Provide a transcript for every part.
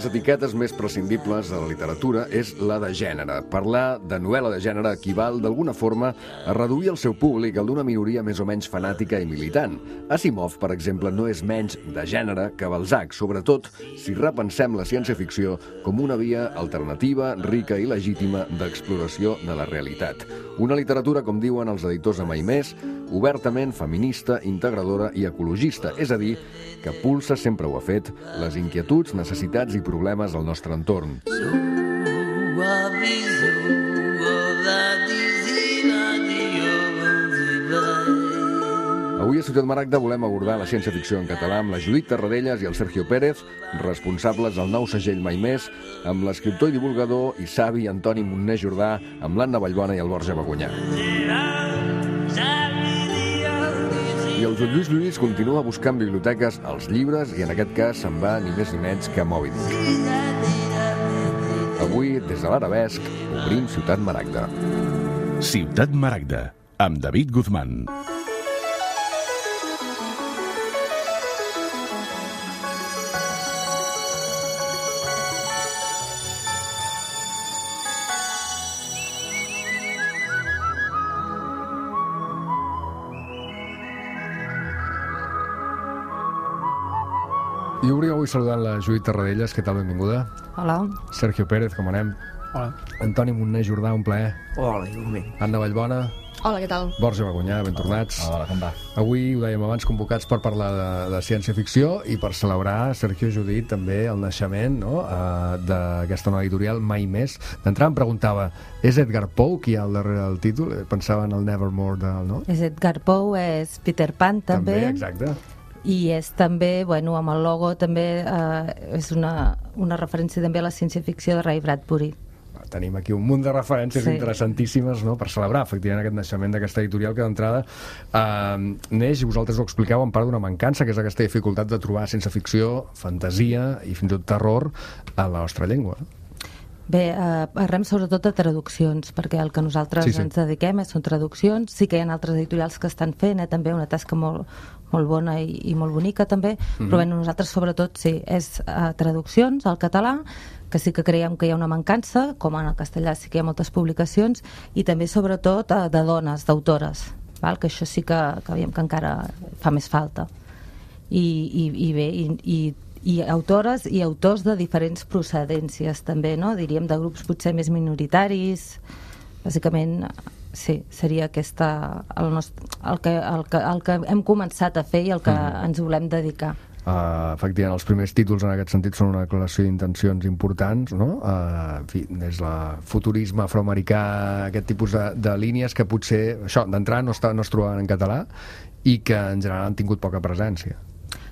les etiquetes més prescindibles de la literatura és la de gènere. Parlar de novel·la de gènere equival d'alguna forma a reduir el seu públic al d'una minoria més o menys fanàtica i militant. Asimov, per exemple, no és menys de gènere que Balzac, sobretot si repensem la ciència-ficció com una via alternativa, rica i legítima d'exploració de la realitat. Una literatura, com diuen els editors de Mai Més, obertament feminista, integradora i ecologista, és a dir, que pulsa, sempre ho ha fet, les inquietuds, necessitats i problemes del nostre entorn. Avui a Ciutat Maragda volem abordar la ciència-ficció en català amb la Judit Tarradellas i el Sergio Pérez, responsables del nou segell Mai Més, amb l'escriptor i divulgador i savi Antoni Montner Jordà, amb l'Anna Vallbona i el Borja Bagunyà. I el Joan Lluís Lluís continua buscant biblioteques als llibres i en aquest cas se'n va ni més ni menys que a Moby Dick. Avui, des de l'Arabesc, obrim Ciutat Maragda. Ciutat Maragda, amb David Guzmán. I obrim avui saludant la Judit Tarradellas, què tal, benvinguda? Hola. Sergio Pérez, com anem? Hola. Antoni Montner Jordà, un plaer. Hola, igualment. Anna Vallbona, Hola, què tal? Borja Bagunyà, ben tornats. Hola, com va? Avui, ho dèiem abans, convocats per parlar de, de ciència-ficció i per celebrar, Sergio Judit, també el naixement no? uh, d'aquesta nova editorial, Mai Més. D'entrada em preguntava, és Edgar Poe qui hi ha al darrere del títol? Pensava en el Nevermore del... No? És Edgar Poe, és Peter Pan, també. També, exacte. I és també, bueno, amb el logo també eh, és una, una referència també a la ciència-ficció de Ray Bradbury. Tenim aquí un munt de referències Sí. interessantíssimes no? per celebrar efectivament aquest naixement d'aquesta editorial que d'entrada eh, neix, i vosaltres ho expliqueu, en part d'una mancança, que és aquesta dificultat de trobar sense ficció, fantasia i fins i tot terror a la nostra llengua. Bé, eh, parlem sobretot de traduccions, perquè el que nosaltres Sí, sí, sí. sí. ens dediquem és, són traduccions. Sí que hi ha altres editorials que estan fent eh, també una tasca molt, molt bona i, i molt bonica també, mm -hmm. però bé, nosaltres sobretot sí, és eh, traduccions al català, que sí que creiem que hi ha una mancança, com en el castellà sí que hi ha moltes publicacions, i també sobretot eh, de dones, d'autores, val? que això sí que, que veiem que encara fa més falta i, i, i bé, i, i, i autores i autors de diferents procedències també, no? diríem de grups potser més minoritaris bàsicament sí, seria aquesta el, nostre, el, que, el, que, el que hem començat a fer i el que Mhm. ens volem dedicar Uh, efectivament, els primers títols en aquest sentit són una declaració d'intencions importants, no? Uh, en fi, des la futurisme afroamericà, aquest tipus de, de línies que potser, això, d'entrada no, està, no es trobaven en català i que en general han tingut poca presència.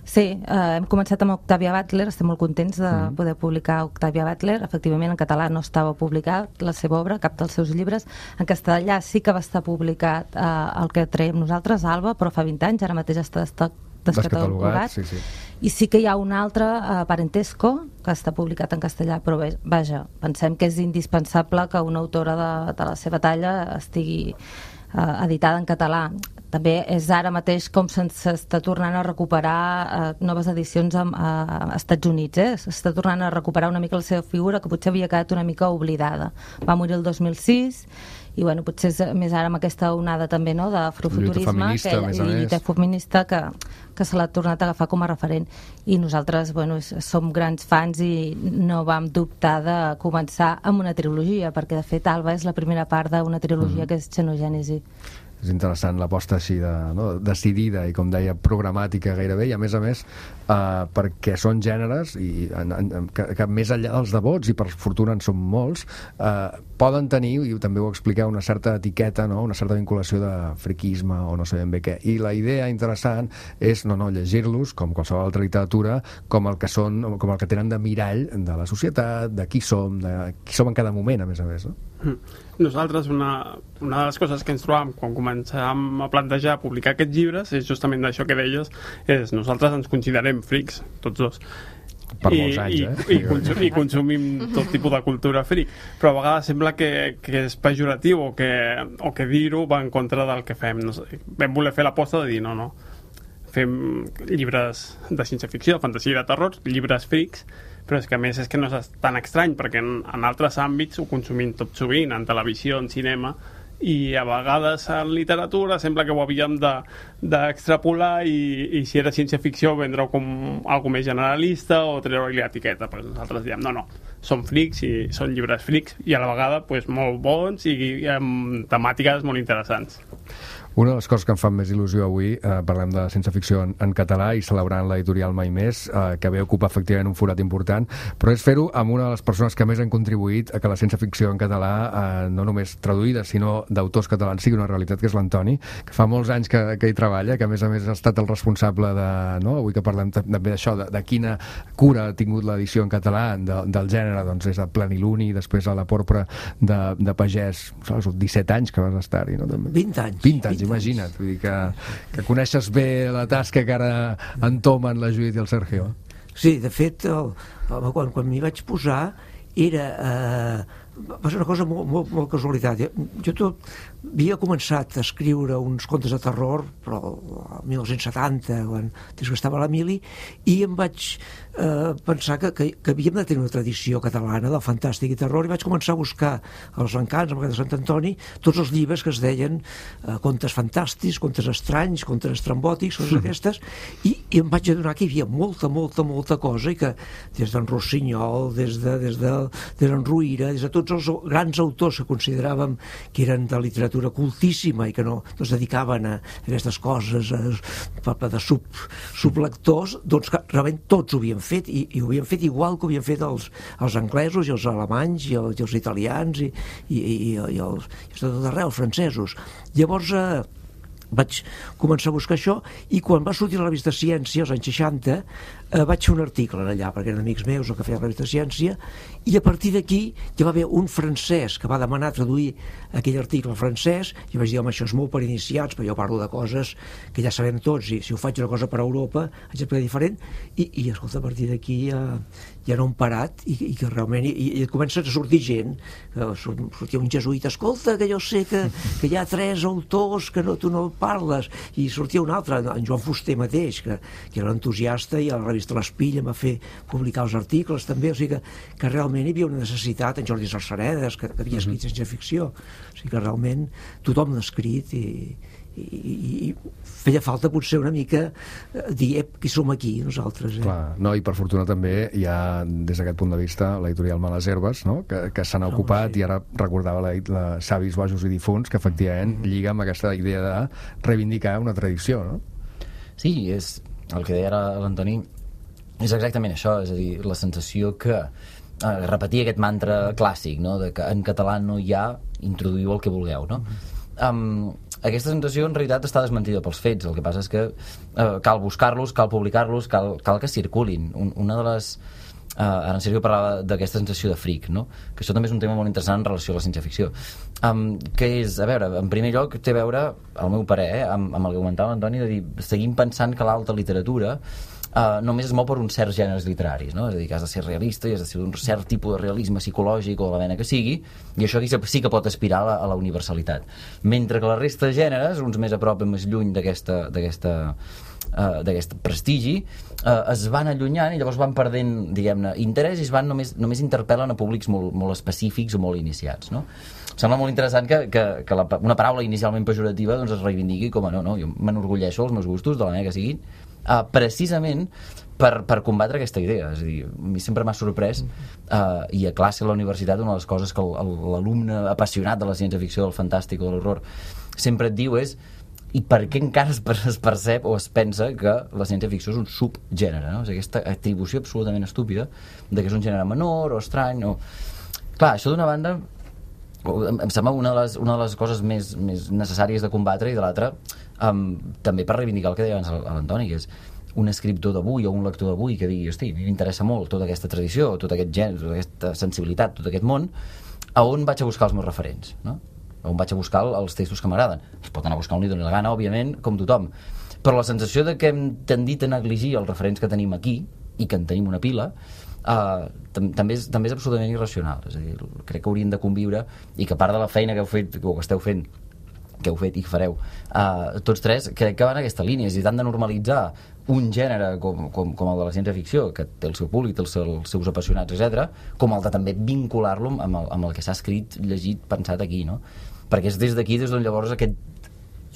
Sí, eh, hem començat amb Octavia Butler, estem molt contents de Mhm. poder publicar Octavia Butler. Efectivament, en català no estava publicat la seva obra, cap dels seus llibres. En castellà sí que va estar publicat eh, el que traiem nosaltres, Alba, però fa 20 anys, ara mateix està descatalogat. sí, sí. I sí que hi ha un altre, uh, Parentesco, que està publicat en castellà, però bé, vaja, pensem que és indispensable que una autora de, de la seva talla estigui uh, editada en català. També és ara mateix com se'ns està tornant a recuperar uh, noves edicions a, a, a Estats Units, eh? s'està tornant a recuperar una mica la seva figura, que potser havia quedat una mica oblidada. Va morir el 2006, i bueno, potser és més ara amb aquesta onada també no, d'afrofuturisme que, més i lluita feminista que, que se l'ha tornat a agafar com a referent i nosaltres bueno, som grans fans i no vam dubtar de començar amb una trilogia perquè de fet Alba és la primera part d'una trilogia Mhm. que és Xenogènesi És interessant l'aposta així de, no, decidida i, com deia, programàtica gairebé, i a més a més eh, perquè són gèneres i en, en, que, que més enllà dels devots, i per fortuna en són molts, eh, poden tenir, i també ho expliqueu, una certa etiqueta, no? una certa vinculació de friquisme o no sé ben bé què. I la idea interessant és no, no, llegir-los, com qualsevol altra literatura, com el que són, com el que tenen de mirall de la societat, de qui som, de qui som en cada moment, a més a més. No? Nosaltres, una, una de les coses que ens trobàvem quan començàvem a plantejar publicar aquests llibres és justament d'això que deies, és nosaltres ens considerem frics, tots dos. Per I, molts anys, i, eh? I, consum, I consumim tot tipus de cultura fric, però a vegades sembla que, que és pejoratiu o que, o que dir-ho va en contra del que fem. No sé, vam voler fer l'aposta de dir no, no, fem llibres de ciència-ficció, de fantasia i de terror, llibres frics, però és que a més és que no és tan estrany, perquè en, en altres àmbits ho consumim tot sovint, en televisió, en cinema, i a vegades en literatura sembla que ho havíem d'extrapolar de, i, i si era ciència-ficció vendre com algo més generalista o treure-li l'etiqueta, però nosaltres diem no, no, són frics i són llibres frics i a la vegada pues, molt bons i, i amb temàtiques molt interessants. Una de les coses que em fan més il·lusió avui, eh, parlem de ciència ficció en, en català i celebrant l'editorial Mai Més, eh, que ve ocupar efectivament un forat important, però és fer-ho amb una de les persones que més han contribuït a que la ciència ficció en català, eh, no només traduïda, sinó d'autors catalans, sigui una realitat, que és l'Antoni, que fa molts anys que, que hi treballa, que a més a més ha estat el responsable de, no? avui que parlem també d'això, de, de quina cura ha tingut l'edició en català de, del gènere, doncs és a Planiluni, després a la porpra de, de Pagès, saps, 17 anys que vas estar-hi, no? També. 20 anys. 20 anys, imagina't, vull dir que, que coneixes bé la tasca que ara entomen la Judit i el Sergio. Sí, de fet, el, el, quan, quan m'hi vaig posar era... Eh, va ser una cosa molt, molt, molt casualitat. Jo tot, havia començat a escriure uns contes de terror, però el 1970, quan des que estava a l'Emili, i em vaig eh, pensar que, que, que havíem de tenir una tradició catalana del fantàstic i terror, i vaig començar a buscar als encants, amb de Sant Antoni, tots els llibres que es deien eh, contes fantàstics, contes estranys, contes estrambòtics, coses aquestes, i, i em vaig adonar que hi havia molta, molta, molta cosa, i que des d'en Rossinyol, des de, des de, des d'en Ruïra, des de tots els grans autors que consideràvem que eren de literatura cultíssima i que no, no es dedicaven a aquestes coses a, a, de sub, sublectors, doncs que realment tots ho havien fet i, i ho havien fet igual que ho havien fet els, els anglesos i els alemanys i els, i els italians i, i, i, i els, i tot arreu, els francesos. Llavors, eh, vaig començar a buscar això i quan va sortir la revista Ciència als anys 60 eh, vaig fer un article allà perquè eren amics meus el que feia revista Ciència i a partir d'aquí ja va haver un francès que va demanar traduir aquell article francès i vaig dir home això és molt per iniciats però jo parlo de coses que ja sabem tots i si ho faig una cosa per Europa haig de diferent. I, i escolta a partir d'aquí ja, ja no han parat i, i que realment i, i comença a sortir gent que sortia un jesuïta escolta que jo sé que, que hi ha tres autors que no, tu no parles i sortia un altre, en Joan Fuster mateix que, que era entusiasta i a la revista l'Espill em va fer publicar els articles també, o sigui que, que realment hi havia una necessitat, en Jordi Sarsaredes que, que havia escrit ciència ficció o sigui que realment tothom l'ha escrit i, i, i feia falta potser una mica eh, dir ep, qui som aquí nosaltres eh? Clar, no, i per fortuna també hi ha des d'aquest punt de vista l'editorial Males Herbes no? que, que s'han ocupat sí. i ara recordava la, la Savis, Bojos i Difunts que efectivament mm -hmm. lliga amb aquesta idea de reivindicar una tradició no? Sí, és el que deia ara l'Antoni és exactament això, és a dir, la sensació que eh, repetir aquest mantra clàssic, no? de que en català no hi ha, introduïu el que vulgueu, no? Um, aquesta sensació en realitat està desmentida pels fets, el que passa és que eh, cal buscar-los, cal publicar-los, cal, cal que circulin. Un, una de les... Eh, ara en Sergio parlava d'aquesta sensació de fric, no? que això també és un tema molt interessant en relació a la ciència-ficció. Um, que és, a veure, en primer lloc té a veure, al meu parer, eh, amb, amb el que comentava l'Antoni, de dir, seguim pensant que l'alta literatura uh, només es mou per uns certs gèneres literaris, no? És a dir, que has de ser realista i has de ser d'un cert tipus de realisme psicològic o de la mena que sigui, i això aquí sí que pot aspirar a la, a la universalitat. Mentre que la resta de gèneres, uns més a prop i més lluny d'aquesta uh, d'aquest prestigi uh, es van allunyant i llavors van perdent diguem-ne interès i es van només, només interpel·len a públics molt, molt específics o molt iniciats no? sembla molt interessant que, que, que la, una paraula inicialment pejorativa doncs es reivindiqui com a no, no, jo m'enorgulleixo els meus gustos de la manera que siguin uh, precisament per, per combatre aquesta idea. És a dir, a mi sempre m'ha sorprès, uh, i a classe a la universitat, una de les coses que l'alumne apassionat de la ciència-ficció, del fantàstic o de l'horror, sempre et diu és i per què encara es, es percep o es pensa que la ciència-ficció és un subgènere, no? És aquesta atribució absolutament estúpida de que és un gènere menor o estrany o... Clar, això d'una banda em sembla una de les, una de les coses més, més necessàries de combatre i de l'altra um, també per reivindicar el que deia abans l'Antoni que és un escriptor d'avui o un lector d'avui que digui, hosti, m'interessa molt tota aquesta tradició, tot aquest gènere, tota aquesta sensibilitat, tot aquest món, a on vaig a buscar els meus referents, no? on vaig a buscar els textos que m'agraden. Es pot anar a buscar on li doni la gana, òbviament, com tothom. Però la sensació de que hem tendit a negligir els referents que tenim aquí, i que en tenim una pila, uh, també, és, també és absolutament irracional. És a dir, crec que hauríem de conviure i que part de la feina que heu fet, o que esteu fent que heu fet i que fareu, uh, tots tres, crec que van en aquesta línia, és a dir, de normalitzar un gènere com, com, com el de la ciència-ficció, que té el seu públic, té els, els seus apassionats, etc, com el de també vincular-lo amb, el, amb el que s'ha escrit, llegit, pensat aquí, no? Perquè és des d'aquí, des d'on llavors aquest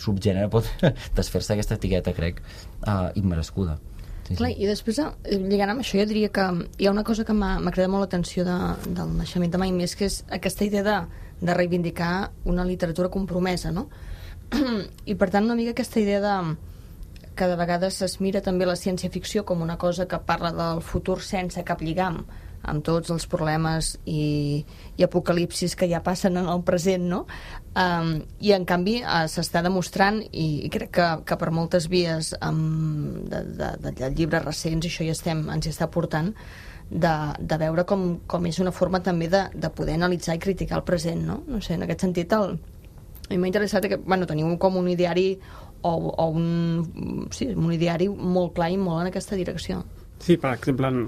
subgènere pot desfer-se aquesta etiqueta, crec, uh, immerescuda. Sí, Clar, i després, eh, lligant amb això, jo diria que hi ha una cosa que m'ha cridat molt l'atenció de, del naixement de Mai Més, que és aquesta idea de, de reivindicar una literatura compromesa, no? I per tant, una mica aquesta idea de que de vegades es mira també la ciència-ficció com una cosa que parla del futur sense cap lligam amb tots els problemes i, i apocalipsis que ja passen en el present, no? Um, I, en canvi, uh, s'està demostrant, i, i crec que, que per moltes vies um, de, de, de, llibres recents, això ja estem, ens hi està portant, de, de veure com, com és una forma també de, de poder analitzar i criticar el present, no? No sé, en aquest sentit, el, a mi m'ha interessat que, bueno, teniu com un ideari o, o un, sí, un ideari molt clar i molt en aquesta direcció. Sí, per exemple, en,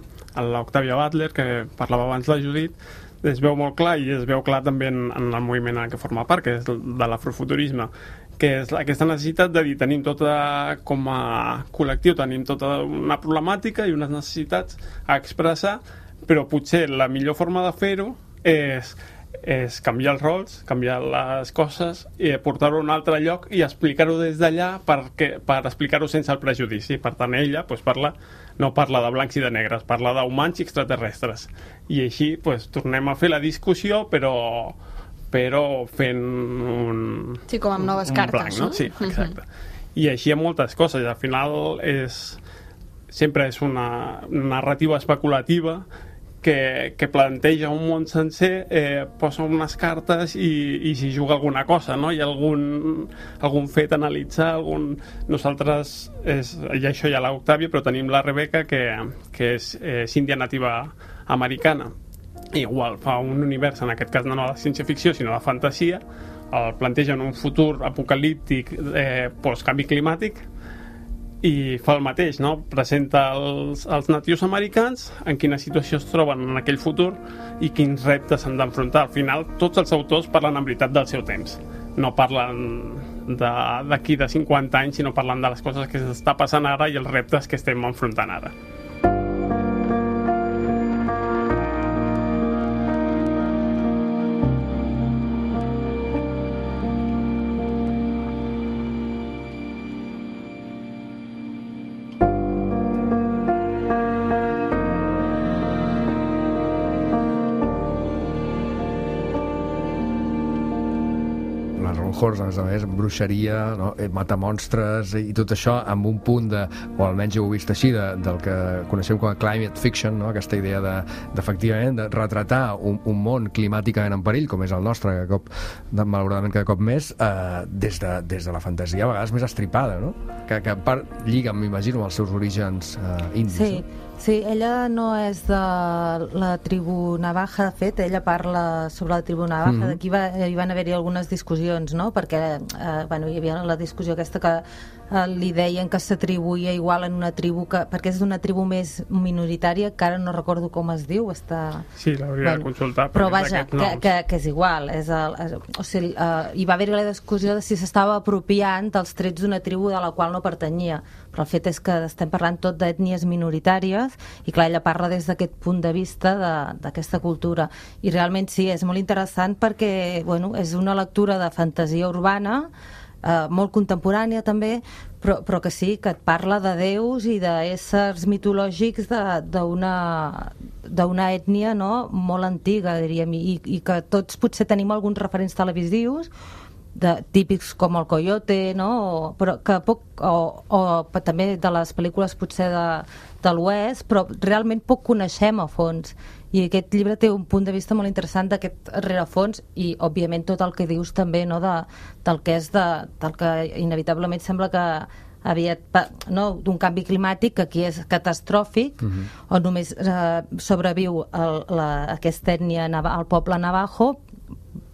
l'Octavia Butler, que parlava abans la Judit, es veu molt clar i es veu clar també en, en el moviment en què forma part, que és de l'afrofuturisme, que és aquesta necessitat de dir tenim tota, com a col·lectiu, tenim tota una problemàtica i unes necessitats a expressar, però potser la millor forma de fer-ho és és canviar els rols, canviar les coses i portar-ho a un altre lloc i explicar-ho des d'allà per, per explicar-ho sense el prejudici. Per tant, ella pues, parla, no parla de blancs i de negres, parla d'humans i extraterrestres. I així pues, tornem a fer la discussió, però però fent un... Sí, com amb noves cartes, blanc, no? Sí, exacte. Uh -huh. I així hi ha moltes coses, al final és, sempre és una narrativa especulativa que, que planteja un món sencer, eh, posa unes cartes i, i s'hi juga alguna cosa, no? Hi ha algun, algun fet a analitzar, algun... Nosaltres, és, i això hi ha l'Octàvia, però tenim la Rebeca, que, que és, eh, és índia nativa americana. Igual, fa un univers, en aquest cas no de ciència-ficció, sinó de fantasia, el planteja en un futur apocalíptic eh, post-canvi climàtic, i fa el mateix, no? presenta els, els natius americans en quina situació es troben en aquell futur i quins reptes s'han d'enfrontar. Al final, tots els autors parlen en veritat del seu temps. No parlen d'aquí de, de 50 anys, sinó parlen de les coses que s'està passant ara i els reptes que estem enfrontant ara. Horrors, a més bruixeria, no? Eh, matar monstres i tot això amb un punt de, o almenys ho he vist així, de, del que coneixem com a climate fiction, no? aquesta idea d'efectivament de, de retratar un, un món climàticament en perill, com és el nostre, que cop, de, malauradament cada cop més, eh, des, de, des de la fantasia a vegades més estripada, no? que, que en part lliga, m'imagino, amb els seus orígens eh, indis. Sí, no? Sí, ella no és de la tribu Navaja, de fet, ella parla sobre la tribu Navaja, mm -hmm. d'aquí va, hi van haver-hi algunes discussions, no?, perquè eh, bueno, hi havia la discussió aquesta que eh, li deien que s'atribuïa igual en una tribu, que, perquè és d'una tribu més minoritària, que ara no recordo com es diu, està... Sí, l'hauria bueno, de consultar. Però vaja, que, que, que és igual, és el, és, o sigui, eh, hi va haver-hi la discussió de si s'estava apropiant dels trets d'una tribu de la qual no pertanyia, però el fet és que estem parlant tot d'ètnies minoritàries i clar, ella parla des d'aquest punt de vista d'aquesta cultura i realment sí, és molt interessant perquè bueno, és una lectura de fantasia urbana eh, molt contemporània també, però, però que sí, que et parla de déus i d'éssers mitològics d'una ètnia no, molt antiga, diríem, i, i que tots potser tenim alguns referents televisius, de, típics com el Coyote, no? O, però que poc, o, o també de les pel·lícules potser de, de l'Oest, però realment poc coneixem a fons. I aquest llibre té un punt de vista molt interessant d'aquest rerefons i, òbviament, tot el que dius també no, de, del que és de, del que inevitablement sembla que aviat, no, d'un canvi climàtic que aquí és catastròfic, uh mhm. -huh. on només eh, sobreviu el, la, aquesta ètnia, el poble navajo,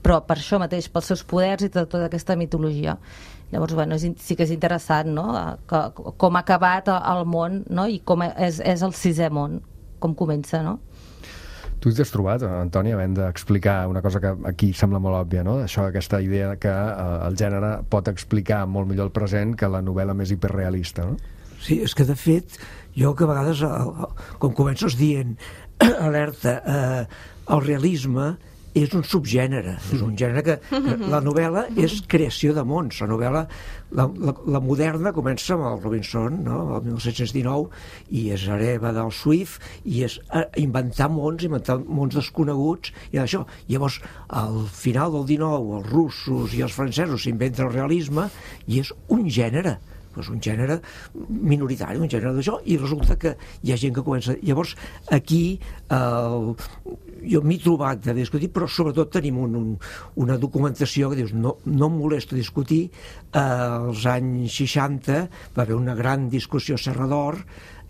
però per això mateix, pels seus poders i tota aquesta mitologia. Llavors, bueno, és, sí que és interessant, no?, que, com ha acabat el món, no?, i com és, és el sisè món, com comença, no? Tu t'hi has trobat, Antoni, havent d'explicar una cosa que aquí sembla molt òbvia, no? Això, aquesta idea que eh, el gènere pot explicar molt millor el present que la novel·la més hiperrealista, no? Sí, és que de fet, jo que a vegades, eh, com comences dient, alerta, eh, el realisme és un subgènere, és un gènere que, la novel·la és creació de mons, la novel·la, la, la, la moderna comença amb el Robinson, no?, el 1719, i és hereva del Swift, i és eh, inventar mons, inventar mons desconeguts, i això. Llavors, al final del 19, els russos i els francesos s'inventen el realisme, i és un gènere, doncs un gènere minoritari, un gènere d'això, i resulta que hi ha gent que comença... Llavors, aquí eh, jo m'he trobat de discutir, però sobretot tenim un, un, una documentació que dius, no, no em molesta discutir, eh, als anys 60 va haver una gran discussió a Serra d'Or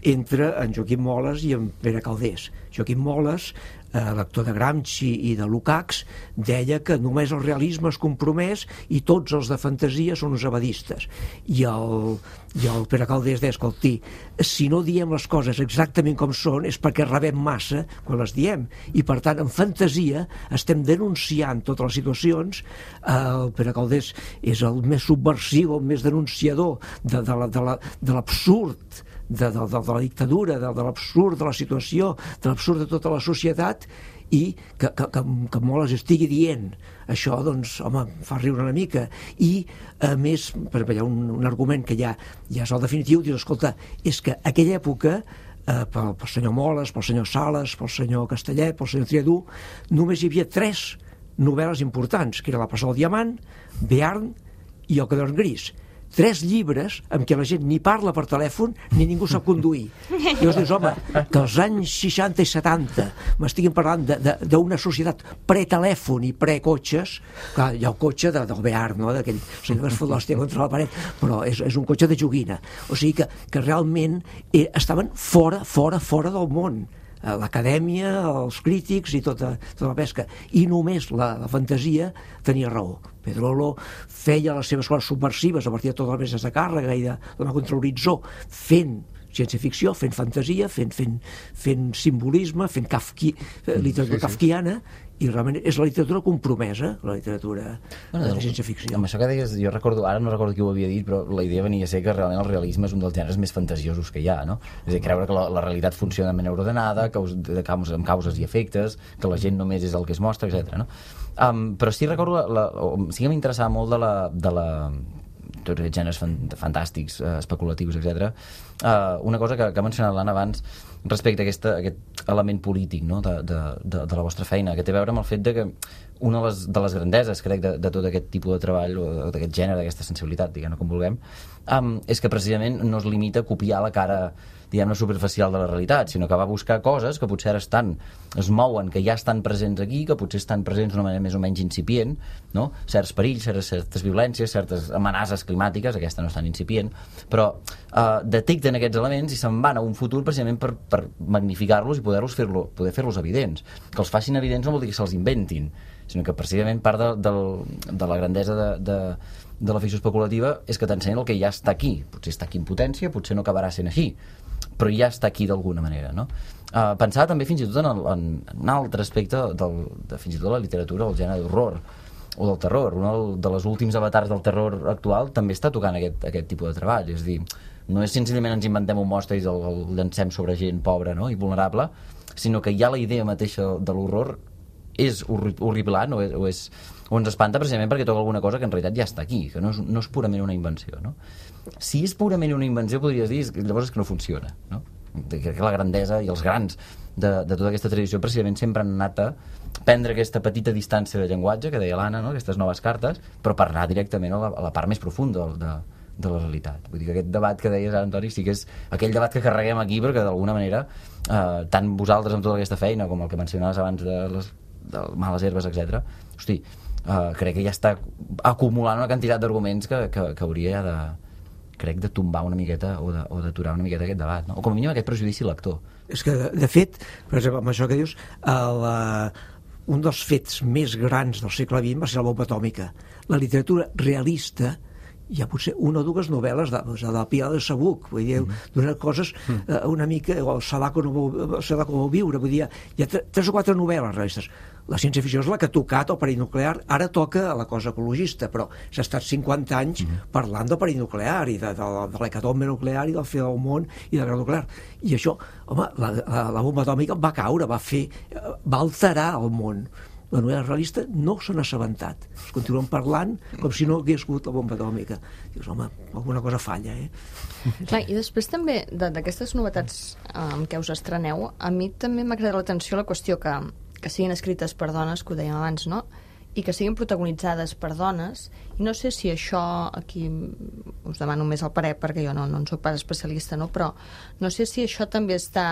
entre en Joaquim Moles i en Pere Caldés. Joaquim Moles lector de Gramsci i de Lukács, deia que només el realisme és compromès i tots els de fantasia són uns abadistes. I el, i el Pere Caldés deia, escolti, si no diem les coses exactament com són és perquè rebem massa quan les diem. I per tant, en fantasia estem denunciant totes les situacions. Eh, el Pere Caldés és el més subversiu, el més denunciador de, de l'absurd la, de de, de, de, de la dictadura, de, de l'absurd de la situació, de l'absurd de tota la societat, i que, que, que, que molt es estigui dient això, doncs, home, fa riure una mica. I, a més, per exemple, hi ha un, un argument que ja, ja és el definitiu, dius, escolta, és que aquella època eh, pel, pel senyor Moles, pel senyor Sales, pel senyor Castellet, pel senyor Triadú, només hi havia tres novel·les importants, que era La Passó del Diamant, Bearn i El Cadern Gris tres llibres amb què la gent ni parla per telèfon ni ningú sap conduir. I llavors dius, home, que als anys 60 i 70 m'estiguin parlant d'una societat pre-telèfon i pre-cotxes, clar, hi ha el cotxe de, del Bear, no?, d'aquell senyor que es fot l'hòstia contra la paret, però és, és un cotxe de joguina. O sigui que, que realment eh, estaven fora, fora, fora del món l'acadèmia, els crítics i tota, tota la pesca. I només la, la fantasia tenia raó. Pedrolo feia les seves coses subversives a partir de totes les meses de càrrega i de donar contra l'horitzó, fent ciència-ficció, fent fantasia, fent, fent, fent simbolisme, fent kafki, eh, literatura sí, sí. kafkiana, i realment és la literatura compromesa, la literatura bueno, de ciència-ficció. Amb això que deies, jo recordo, ara no recordo qui ho havia dit, però la idea venia a ser que realment el realisme és un dels gèneres més fantasiosos que hi ha, no? És a dir, creure que la, la realitat funciona de manera ordenada, caus, de, causes, amb causes i efectes, que la gent només és el que es mostra, etc. no? Um, però sí recordo, la, la, sí que m'interessava molt de la, de la tots aquests gèneres fantàstics, uh, especulatius, etc. Uh, una cosa que, que ha mencionat l'Anna abans respecte a, aquesta, a aquest element polític no? de, de, de, de la vostra feina, que té a veure amb el fet de que una de les, de les grandeses, crec, de, de tot aquest tipus de treball, o d'aquest gènere, d'aquesta sensibilitat, diguem-ne com vulguem, um, és que precisament no es limita a copiar la cara diguem-ne, superficial de la realitat, sinó que va buscar coses que potser ara estan, es mouen, que ja estan presents aquí, que potser estan presents d'una manera més o menys incipient, no? certs perills, certes, certes violències, certes amenaces climàtiques, aquesta no és tan incipient, però eh, detecten aquests elements i se'n van a un futur precisament per, per magnificar-los i poder-los fer-lo poder fer-los evidents. Que els facin evidents no vol dir que se'ls inventin, sinó que precisament part de, de, de la grandesa de, de, de la ficció especulativa és que t'ensenyen el que ja està aquí. Potser està aquí en potència, potser no acabarà sent així, però ja està aquí d'alguna manera, no? Uh, pensava també fins i tot en, el, en, en un altre aspecte del, de fins i tot la literatura, el gènere d'horror o del terror. Un de les últims avatars del terror actual també està tocant aquest, aquest tipus de treball, és dir, no és senzillament ens inventem un monstre i el, el llancem sobre gent pobra no? i vulnerable, sinó que ja la idea mateixa de l'horror és horripilant o és, o, és, o ens espanta precisament perquè toca alguna cosa que en realitat ja està aquí, que no és, no és purament una invenció. No? Si és purament una invenció, podries dir, que llavors és que no funciona. No? Crec que la grandesa i els grans de, de tota aquesta tradició precisament sempre han anat a prendre aquesta petita distància de llenguatge que deia l'Anna, no? aquestes noves cartes, però per anar directament a la, a la part més profunda de, de la realitat. Vull dir que aquest debat que deies, Antoni, sí que és aquell debat que carreguem aquí perquè d'alguna manera eh, tant vosaltres amb tota aquesta feina com el que mencionaves abans de les de males herbes, etc. Hosti, uh, crec que ja està acumulant una quantitat d'arguments que, que, que hauria ja de crec de tombar una miqueta o d'aturar una miqueta aquest debat, no? o com a mínim aquest prejudici lector. És que, de fet, per exemple, amb això que dius, el, uh, un dels fets més grans del segle XX va ser la bomba atòmica. La literatura realista hi ha potser una o dues novel·les de, de la Pilar de Sabuc, vull dir, mm. d'unes coses eh, una mica, o el Sadako no vol, Sadako vol viure, vull dir, hi ha tres o quatre novel·les realistes. La ciència-ficció és la que ha tocat el perill nuclear, ara toca a la cosa ecologista, però s'ha estat 50 anys mm. parlant del perill nuclear i de, de, de l'hecatombe nuclear i del fi del món i de la guerra nuclear. I això, home, la, la, la bomba atòmica va caure, va fer, va alterar el món la novel·la realista no se n'ha assabentat. Es continuen parlant com si no hagués hagut la bomba atòmica. Dius, home, alguna cosa falla, eh? Clar, i després també d'aquestes novetats amb què us estreneu, a mi també m'ha cridat l'atenció la qüestió que, que siguin escrites per dones, que ho dèiem abans, no? i que siguin protagonitzades per dones i no sé si això aquí us demano més el parer perquè jo no, no en soc pas especialista no? però no sé si això també està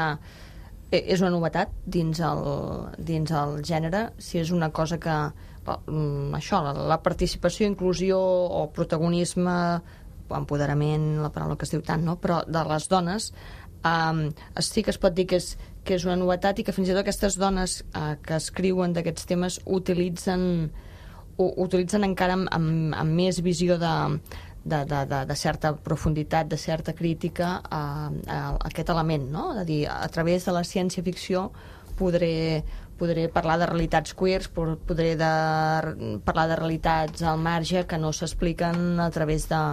és una novetat dins el, dins el gènere, si és una cosa que mm, això, la, la participació, inclusió o protagonisme empoderament, la paraula que es diu tant, no? però de les dones um, sí que es pot dir que és, que és una novetat i que fins i tot aquestes dones uh, que escriuen d'aquests temes utilitzen, utilitzen encara amb, amb, amb més visió de, de, de, de, de certa profunditat, de certa crítica a, a, aquest element, no? És a dir, a través de la ciència-ficció podré, podré parlar de realitats queers, podré de, parlar de realitats al marge que no s'expliquen a través de,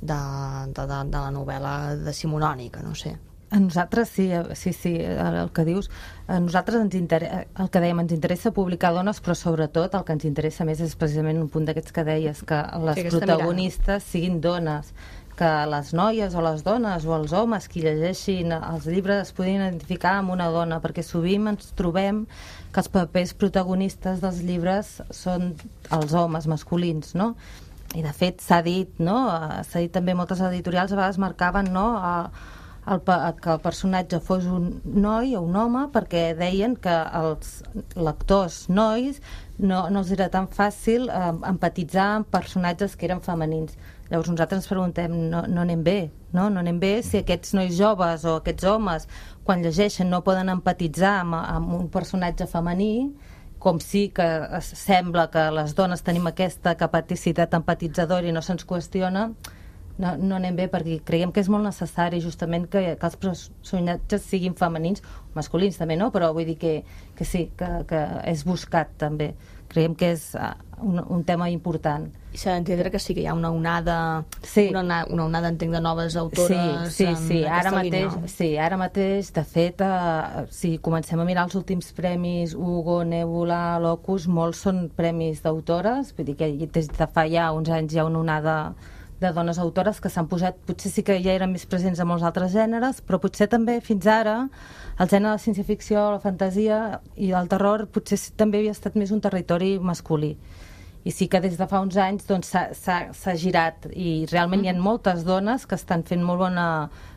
de, de, de, de la novel·la decimonònica, no sé. A nosaltres, sí, eh, sí, sí, el que dius, a nosaltres ens interessa, el que dèiem, ens interessa publicar dones, però sobretot el que ens interessa més és precisament un punt d'aquests que deies, que les sí, protagonistes mirada. siguin dones, que les noies o les dones o els homes qui llegeixin els llibres es puguin identificar amb una dona, perquè sovint ens trobem que els papers protagonistes dels llibres són els homes masculins, no? I de fet s'ha dit, no? S'ha dit també moltes editorials a vegades marcaven, no? A, el, que el personatge fos un noi o un home perquè deien que els lectors nois no, no els era tan fàcil eh, empatitzar amb personatges que eren femenins. Llavors nosaltres ens preguntem, no, no anem bé, no? No anem bé si aquests nois joves o aquests homes, quan llegeixen, no poden empatitzar amb, amb un personatge femení, com sí que sembla que les dones tenim aquesta capacitat empatitzadora i no se'ns qüestiona, no, no anem bé perquè creiem que és molt necessari justament que, que els personatges siguin femenins, masculins també, no? Però vull dir que, que sí, que, que és buscat també. Creiem que és uh, un, un tema important. I s'ha d'entendre que sí que hi ha una onada, sí. una, una onada, entenc, de noves autores sí, sí, sí. Ara mateix, línia. sí, ara mateix, de fet, uh, si comencem a mirar els últims premis Hugo, Nebula, Locus, molts són premis d'autores, vull dir que des de fa ja uns anys hi ha una onada de dones autores que s'han posat, potser sí que ja eren més presents a molts altres gèneres, però potser també fins ara el gènere de la ciència-ficció, la fantasia i el terror potser també havia estat més un territori masculí. I sí que des de fa uns anys doncs, s'ha doncs, girat i realment mm. hi ha moltes dones que estan fent molt bona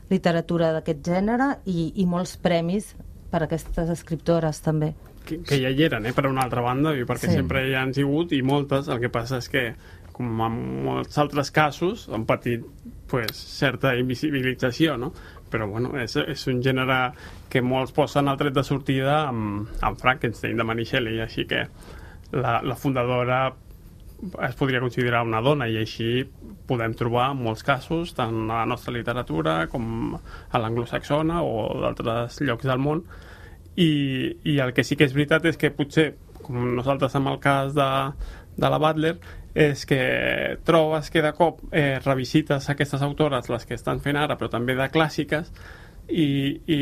literatura d'aquest gènere i, i molts premis per a aquestes escriptores també. Que, que ja hi eren, eh, per una altra banda, perquè sí. sempre hi han sigut i moltes, el que passa és que com en molts altres casos, han patit pues, certa invisibilització, no? Però, bueno, és, és un gènere que molts posen al tret de sortida amb, amb Frankenstein, de Mary Shelley, així que la, la fundadora es podria considerar una dona i així podem trobar molts casos tant a la nostra literatura com a l'anglosaxona o d'altres llocs del món i, i el que sí que és veritat és que potser com nosaltres amb el cas de, de la Butler és que trobes que de cop eh, revisites aquestes autores, les que estan fent ara, però també de clàssiques, i, i,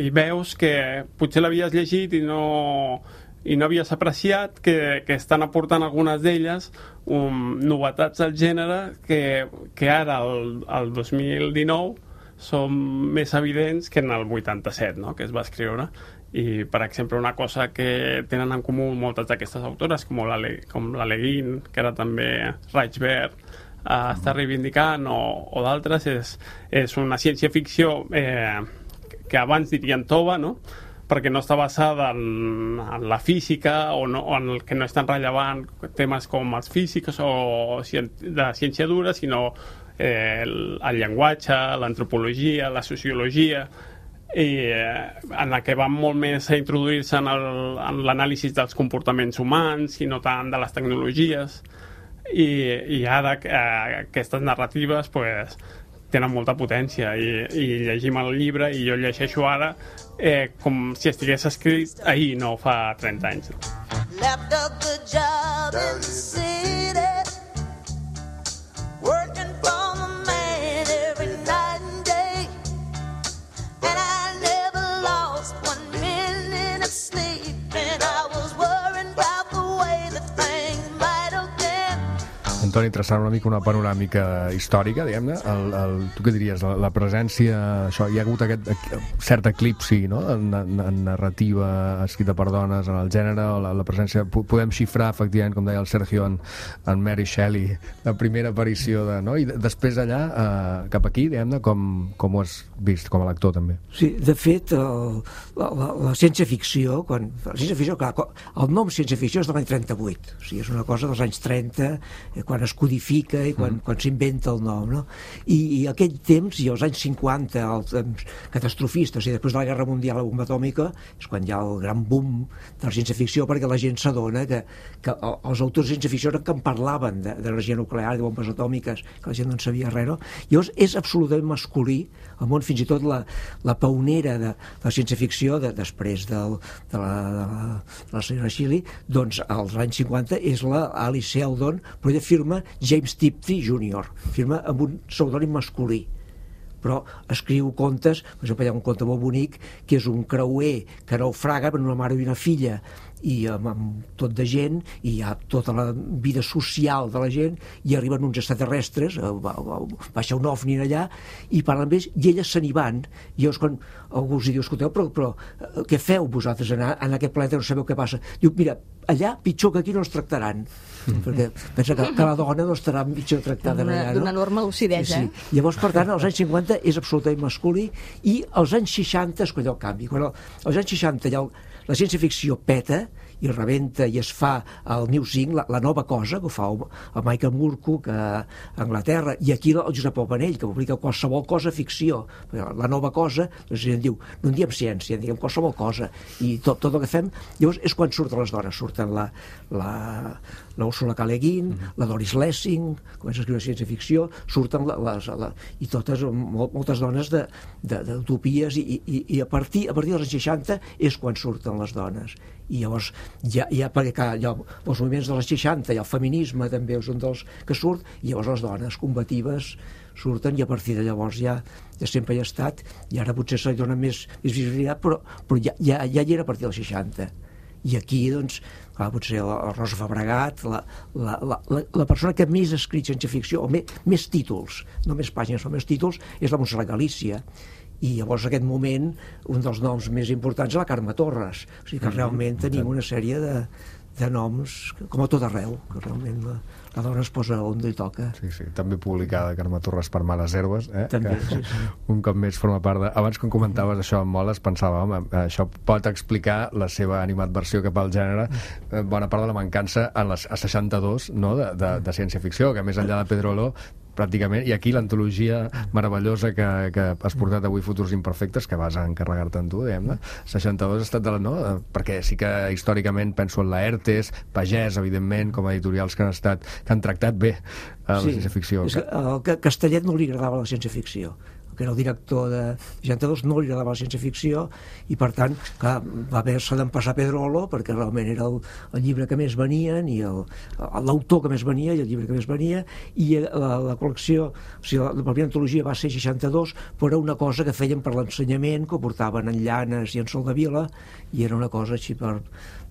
i veus que potser l'havies llegit i no, i no havies apreciat que, que estan aportant algunes d'elles um, novetats al gènere que, que ara, el, el 2019, són més evidents que en el 87, no?, que es va escriure i, per exemple, una cosa que tenen en comú moltes d'aquestes autores, com la, com la Leguin, que era també Reichberg, eh, està reivindicant, o, o d'altres, és, és una ciència-ficció eh, que abans dirien tova, no?, perquè no està basada en, en la física o, no, o en el que no és tan rellevant temes com els físics o de ciència dura, sinó eh, el, el llenguatge, l'antropologia, la sociologia, i eh, en la que van molt més a introduir-se en l'anàlisi dels comportaments humans i no tant de les tecnologies. I, i ara eh, aquestes narratives pues, tenen molta potència. I, i llegim el llibre i jo llegeixo ara eh, com si estigués escrit ahir, no fa 30 anys. left a good job in the city, Antoni, traçant una mica una panoràmica històrica, diguem-ne, el, el, tu què diries? La, la presència, això, hi ha hagut aquest aqu- cert eclipsi no? en, en, en narrativa escrita per dones en el gènere, la, la presència... po- Podem xifrar, efectivament, com deia el Sergio, en, en Mary Shelley, la primera aparició de... No? I de, després allà, eh, cap aquí, diguem-ne, com, com ho has vist, com a lector, també? Sí, de fet, el, la, la, la ciència-ficció, quan, la ciència-ficció, clar, el nom ciència-ficció és de l'any 38, o sigui, és una cosa dels anys 30, eh, quan es codifica i quan, mm. quan s'inventa el nom, no? I, I aquell temps, i els anys 50, els temps catastrofistes, i després de la Guerra Mundial, la bomba atòmica, és quan hi ha el gran boom de la ciència-ficció, perquè la gent s'adona que, que el- els autors de ciència-ficció eren que en parlaven de- d'energia nuclear, de bombes atòmiques, que la gent no en sabia res, no? Llavors, és absolutament masculí, el món fins i tot la, la paunera de, de la ciència-ficció de, després del, de, la, de, la, de la senyora Shelley doncs als anys 50 és la Alice Sheldon però ella firma James Tiptree Jr. firma amb un pseudònim masculí però escriu contes, per exemple, hi ha un conte molt bonic que és un creuer que naufraga per una mare i una filla i amb, amb tot de gent i hi ha tota la vida social de la gent i arriben uns extraterrestres eh, va, va, baixa un ovni allà i parlen amb ells i elles se n'hi van i llavors quan algú els diu escolteu però, però eh, què feu vosaltres en, en aquest planeta no sabeu què passa diu mira allà pitjor que aquí no ens tractaran perquè pensa que, que la dona no estarà pitjor tractada D'una allà no? d'una enorme lucidesa. Sí. Llavors, per tant, als anys 50 és absolutament masculí i als anys 60 és quan hi ha el canvi. Quan el, als anys 60 hi ha el, la ciència-ficció peta i rebenta i es fa el New Zing, la, la nova cosa, que ho fa el, el Michael Moorcock a Anglaterra, i aquí el Josep Pau Panell, que publica qualsevol cosa ficció. La nova cosa, doncs en diu, no en diem ciència, en diem qualsevol cosa, i tot, tot el que fem, llavors és quan surten les dones, surten la, la, la Ursula K. Le Guin, la Doris Lessing, comença a escriure ciència-ficció, surten la, les, la, i totes, mol, moltes dones d'utopies, i, i, i a, partir, a partir dels anys 60 és quan surten les dones. I llavors, ja, ja perquè clar, ja, els moviments dels 60 i el feminisme també és un dels que surt, i llavors les dones combatives surten i a partir de llavors ja, ja sempre hi ha estat i ara potser se li dona més, més visibilitat però, però ja, ja, ja hi era a partir dels 60 i aquí doncs clar, potser la, la Rosa Fabregat la, la, la, la, persona que més ha escrit ciència-ficció o més, més títols no més pàgines, o més títols és la Montserrat Galícia i llavors en aquest moment un dels noms més importants és la Carme Torres o sigui que realment tenim una sèrie de, de noms que- com a tot arreu que realment la, la dona es posa on li toca Sí, sí, també publicada Carme Torres per Males Herbes, eh? També, que sí, sí. un cop més forma part de... Abans quan comentaves això amb Moles, pensava, home, això pot explicar la seva animadversió cap al gènere, eh, bona part de la mancança en les a 62, no?, de, de, de ciència-ficció, que més enllà de Pedrolo pràcticament, i aquí l'antologia meravellosa que, que has portat avui Futurs Imperfectes, que vas a encarregar-te en tu, diguem-ne, 62 ha estat de la... No? Eh, Perquè sí que històricament penso en la ERTES, Pagès, evidentment, com a editorials que han estat que han tractat bé eh, la ciència-ficció. És que, que Castellet no li agradava la ciència-ficció que era el director de 62 no li agradava la ciència-ficció i per tant clar, va haver-se d'empassar Pedrolo perquè realment era el, el llibre que més venien i l'autor que més venia i el llibre que més venia i la, la col·lecció o sigui, la, la primera antologia va ser 62 però era una cosa que feien per l'ensenyament que ho portaven en llanes i en sol de vila i era una cosa així per,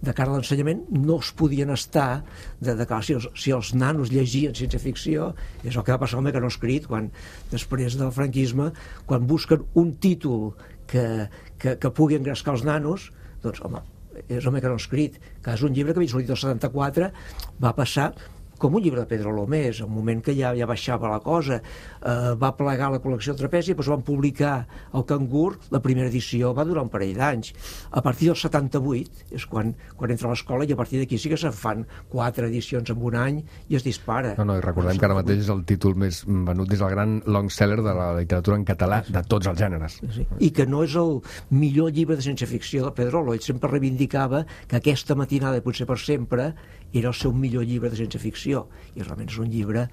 de cara a l'ensenyament no es podien estar de, de cara, si, els, si els nanos llegien ciència ficció és el que va passar amb que no escrit quan després del franquisme quan busquen un títol que, que, que pugui engrescar els nanos doncs home, és ha escrit que és un llibre que el 74 va passar com un llibre de Pedro Lomés, en un moment que ja, ja baixava la cosa, eh, va plegar la col·lecció Trapezi, doncs van publicar el Cangur, la primera edició va durar un parell d'anys. A partir del 78 és quan, quan entra a l'escola i a partir d'aquí sí que se'n fan quatre edicions en un any i es dispara. No, no, i recordem que ara mateix és el títol més venut des del gran long seller de la literatura en català de tots els gèneres. Sí. I que no és el millor llibre de ciència-ficció de Pedrolo. Ell sempre reivindicava que aquesta matinada, potser per sempre, era el seu millor llibre de ciència-ficció. Ciència-ficció i realment és un llibre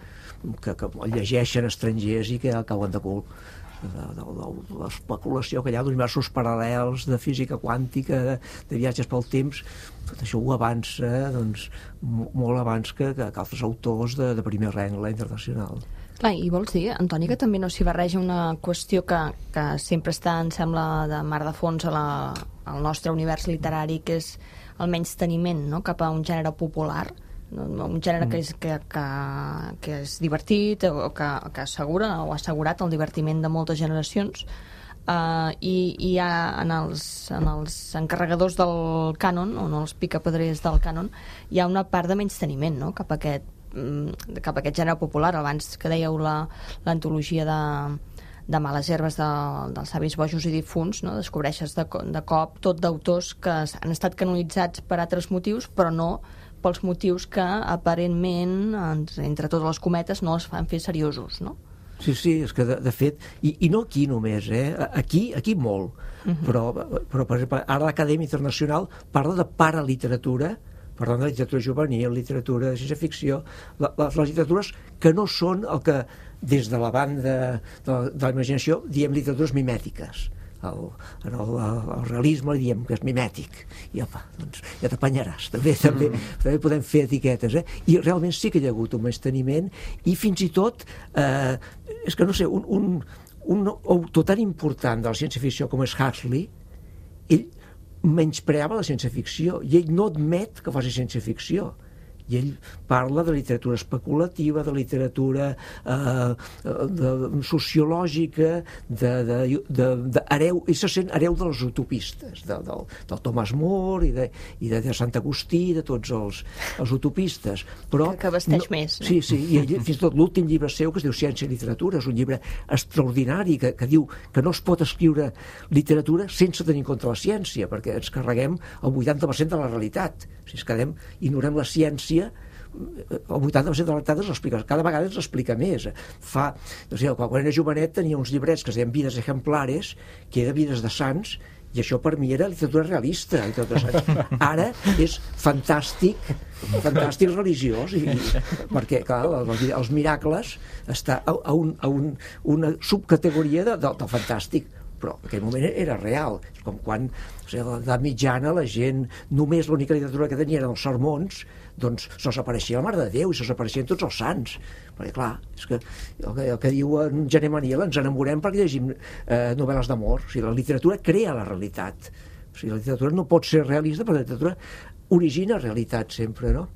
que, que el llegeixen estrangers i que cauen de cul de, de, de, l'especulació que hi ha d'universos paral·lels, de física quàntica, de, de viatges pel temps, tot això ho avança doncs, mo- molt abans que, que, que altres autors de, de primer rengle internacional. Clar, i vols dir, Antoni, que també no s'hi barreja una qüestió que, que sempre està, em sembla, de mar de fons a la, al nostre univers literari, que és el menys teniment no? cap a un gènere popular, no? un gènere que, és, que, que, que és divertit o que, que assegura o ha assegurat el divertiment de moltes generacions uh, i, i hi ha en els, en els encarregadors del cànon o en els picapedrers del cànon hi ha una part de menys teniment no? cap a aquest mm, cap a aquest gènere popular abans que dèieu la- l'antologia de, de males herbes de, dels savis bojos i difunts, no? descobreixes de, de cop tot d'autors que han estat canonitzats per altres motius, però no pels motius que aparentment, ens- entre totes les cometes, no els fan fer seriosos, no? Sí, sí, és que de, de fet, i, i no aquí només, eh? aquí, aquí molt, però, però per exemple, ara l'Acadèmia Internacional parla de paraliteratura, parlant de literatura juvenil, literatura de ciència-ficció, les, les literatures que no són el que des de la banda de, de la imaginació diem literatures mimètiques. El, en el, el realisme li diem que és mimètic. I opa, doncs ja t'apanyaràs també, també, també podem fer etiquetes eh? i realment sí que hi ha hagut un menysteniment i fins i tot eh, és que no sé, un, un, un autor tan important de la ciència-ficció com és Huxley ell menyspreava la ciència-ficció i ell no admet que faci ciència-ficció i ell parla de literatura especulativa, de literatura eh, de, sociològica, de, de, de, de hereu, ell se sent hereu dels utopistes, de, del, del Thomas More i de, i de, de Sant Agustí, de tots els, els utopistes. Però Que- vesteix més, no? Sí, sí, i ell, fins i tot l'últim llibre seu, que es diu Ciència i Literatura, és un llibre extraordinari que, que diu que no es pot escriure literatura sense tenir en compte la ciència, perquè ens carreguem el 80% de la realitat. Si ens quedem, ignorem la ciència, el 80% de la realitat ens l'explica, cada vegada ens l'explica més. Fa, no sé, quan, era jovenet tenia uns llibrets que es deien Vides ejemplares, que era Vides de Sants, i això per mi era literatura realista literatura de ara és fantàstic fantàstic religiós i, i, perquè clar, els, els miracles està a, a, un, a un, una subcategoria de, de, del fantàstic però en aquell moment era real és com quan o sigui, l'edat mitjana la gent només l'única literatura que tenia eren els sermons doncs se'ls apareixia la Mare de Déu i se'ls apareixien tots els sants perquè clar, és que el que, el que diu en Gené Maniel ens enamorem perquè llegim eh, novel·les d'amor o sigui, la literatura crea la realitat o sigui, la literatura no pot ser realista però la literatura origina realitat sempre, no?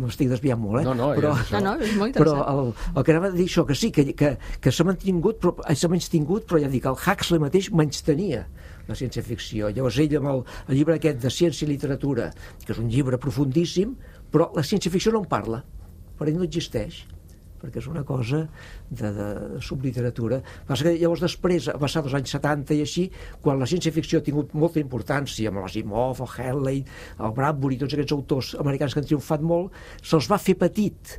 M'estic desviant molt, eh? No, no, però, és això. No, no, és molt però interessant. el, el que anava a dir això, que sí, que, que, que s'ha mantingut, però eh, s'ha menys tingut, però ja dic, el Huxley mateix menys tenia la ciència-ficció. Llavors ell amb el, el llibre aquest de Ciència i Literatura, que és un llibre profundíssim, però la ciència-ficció no en parla, per ell no existeix perquè és una cosa de, de subliteratura. Passa que llavors després, a passar dels anys 70 i així, quan la ciència-ficció ha tingut molta importància, amb l'Asimov, el Henley, el Bradbury, tots aquests autors americans que han triomfat molt, se'ls va fer petit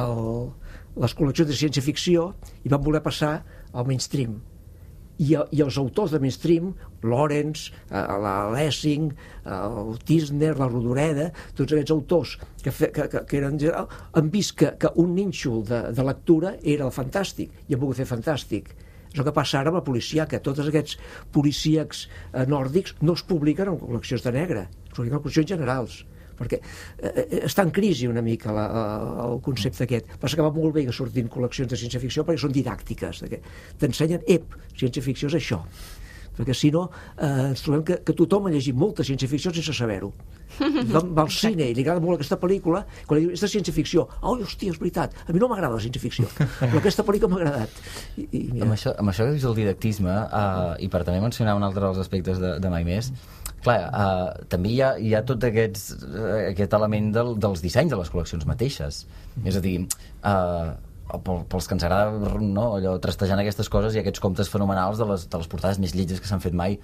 el, les col·leccions de ciència-ficció i van voler passar al mainstream i, i els autors de mainstream, Lawrence, eh, la Lessing, el Tisner, la Rodoreda, tots aquests autors que, fe, que, que, que eren, han vist que, que un nínxol de, de lectura era el fantàstic i han pogut fer fantàstic. És el que passa ara amb la policia, que tots aquests policíacs eh, nòrdics no es publiquen en col·leccions de negre, es publiquen en col·leccions generals perquè eh, està en crisi una mica la, la, el concepte aquest. Passa que va molt bé que surtin col·leccions de ciència-ficció perquè són didàctiques, de que t'ensenyen, ep, ciència-ficció és això. Perquè si no, eh, ens trobem que, que tothom ha llegit molta ciència-ficció sense saber-ho. Va, va al cine i li agrada molt aquesta pel·lícula, quan li diu, és de ciència-ficció. Oh, hòstia, és veritat, a mi no m'agrada la ciència-ficció, però aquesta pel·lícula m'ha agradat. I, i mira, Amb això, amb això que dius del didactisme, uh, i per també mencionar un altre dels aspectes de, de Mai Més, clar, uh, també hi ha, hi ha tot aquests, uh, aquest element del, dels dissenys de les col·leccions mateixes. És a dir, uh, pel, pels que ens agrada no, allò, trastejant aquestes coses i aquests comptes fenomenals de les, de les portades més lletges que s'han fet mai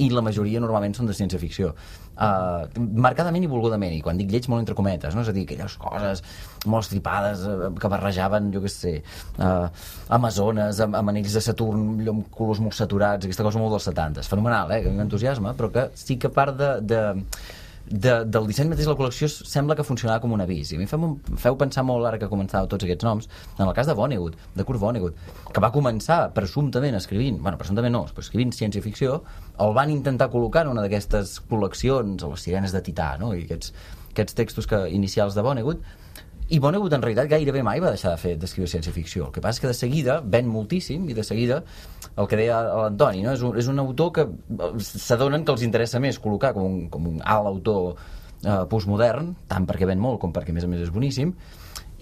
i la majoria normalment són de ciència-ficció uh, marcadament i volgudament i quan dic lleig molt entre cometes no? és a dir, aquelles coses molt estripades uh, que barrejaven, jo què sé uh, amazones amb, amb anells de Saturn amb colors molt saturats, aquesta cosa molt dels 70 fenomenal, eh? que m'entusiasma però que sí que part de, de de, del disseny mateix de la col·lecció sembla que funcionava com un avís i a mi em feu, em feu pensar molt ara que començàveu tots aquests noms en el cas de Vonnegut, de Kurt Vonnegut que va començar presumptament escrivint bueno, presumptament no, però escrivint ciència-ficció el van intentar col·locar en una d'aquestes col·leccions a les sirenes de Tità no? i aquests, aquests textos que, inicials de Vonnegut i Vonnegut en realitat gairebé mai va deixar de fer d'escriure ciència-ficció. El que passa és que de seguida ven moltíssim i de seguida el que deia l'Antoni, no? és, un, és un autor que eh, s'adonen que els interessa més col·locar com un, com un alt autor eh, postmodern, tant perquè ven molt com perquè a més a més és boníssim,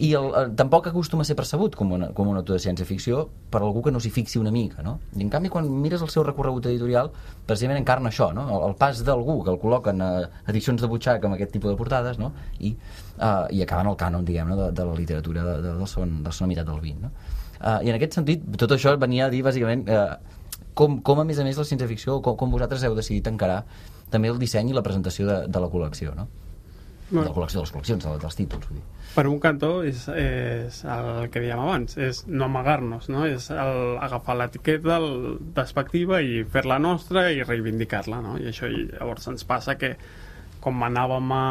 i el, el, tampoc acostuma a ser percebut com, una, com un autor de ciència-ficció per algú que no s'hi fixi una mica, no? I en canvi, quan mires el seu recorregut editorial, precisament encarna això, no? El, el pas d'algú que el col·loquen a edicions de butxaca amb aquest tipus de portades, no? I, uh, i acaben el cànon, diguem-ne, de, de la literatura de, de, de, la segona, de segona meitat del 20, no? Uh, I en aquest sentit, tot això venia a dir, bàsicament, uh, com, com a més a més la ciència-ficció, com, com vosaltres heu decidit encarar també el disseny i la presentació de, de la col·lecció, no? De la col·lecció, de les col·leccions, de, dels títols, vull dir. per un cantó és, és el que dèiem abans, és no amagar-nos, no? és el, agafar l'etiqueta despectiva i fer-la nostra i reivindicar-la, no? i això i llavors ens passa que com anàvem a,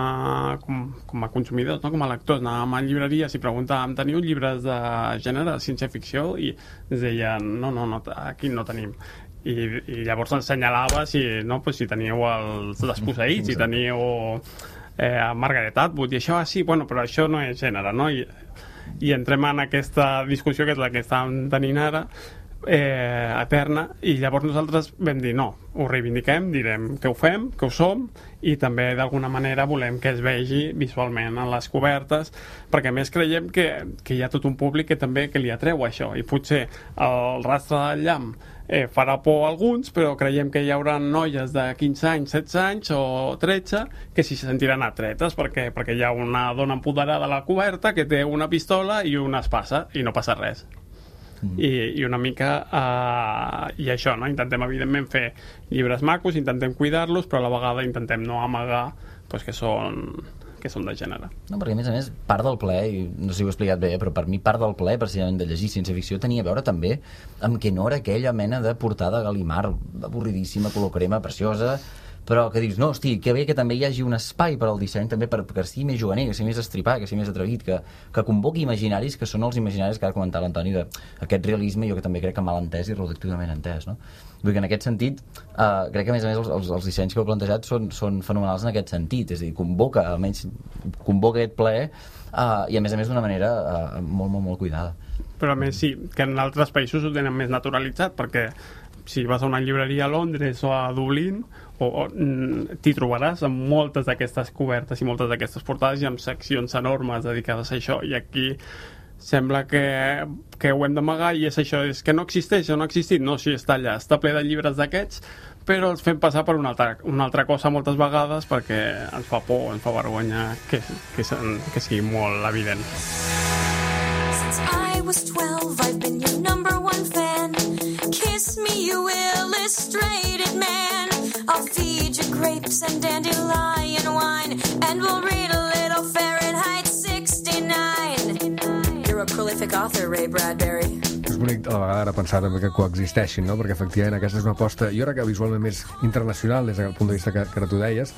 com, com a consumidors, no? com a lectors, anàvem a llibreries i preguntàvem, teniu llibres de gènere, de ciència-ficció? I ens deien, no, no, no aquí no tenim. I, i llavors ens assenyalava si, no, pues, si teníeu els desposseïts, si teníeu eh, Margaret Atwood, i això, ah, sí, bueno, però això no és gènere, no? I, i entrem en aquesta discussió que és la que estàvem tenint ara eh, eterna i llavors nosaltres vam dir no, ho reivindiquem, direm que ho fem, que ho som i també d'alguna manera volem que es vegi visualment en les cobertes perquè més creiem que, que hi ha tot un públic que també que li atreu això i potser el rastre del llamp eh, farà por a alguns, però creiem que hi haurà noies de 15 anys, 16 anys o 13 que s'hi sentiran atretes perquè, perquè hi ha una dona empoderada a la coberta que té una pistola i una espasa i no passa res. Mm. I, i una mica uh, i això, no? intentem evidentment fer llibres macos, intentem cuidar-los però a la vegada intentem no amagar pues, que són que són de gènere. No, perquè a més a més, part del ple, i no sé si ho he explicat bé, però per mi part del ple, precisament de llegir ciència-ficció, tenia a veure també amb que no era aquella mena de portada Galimar, avorridíssima, color crema, preciosa, però que dius, no, hosti, que bé que també hi hagi un espai per al disseny també per, que sigui més juganer, que sigui més estripat, que sigui més atrevit, que, que convoqui imaginaris que són els imaginaris que ha comentat l'Antoni d'aquest realisme, jo que també crec que mal entès i reductivament entès, no? Vull dir en aquest sentit, eh, crec que a més a més els, els, els dissenys que heu plantejat són, són fenomenals en aquest sentit, és a dir, convoca, almenys convoca aquest ple eh, i a més a més d'una manera eh, molt, molt, molt cuidada. Però a més sí, que en altres països ho tenen més naturalitzat, perquè si vas a una llibreria a Londres o a Dublín o, o mm, t'hi trobaràs amb moltes d'aquestes cobertes i moltes d'aquestes portades i amb seccions enormes dedicades a això i aquí sembla que, que ho hem d'amagar i és això, és que no existeix o no ha existit, no, sí, està allà, està ple de llibres d'aquests però els fem passar per una altra, una altra cosa moltes vegades perquè ens fa por, ens fa vergonya que, que, se'n- que sigui molt evident. Since I was 12, I've been your number one fan. Kiss me, you illustrated man. I'll feed you grapes and dandelion wine, and we'll read a little Fahrenheit prolific author, Ray Bradbury. És bonic a la vegada ara pensar també que coexisteixin, no? perquè efectivament aquesta és una aposta, jo crec que visualment més internacional des del punt de vista que, que tu deies,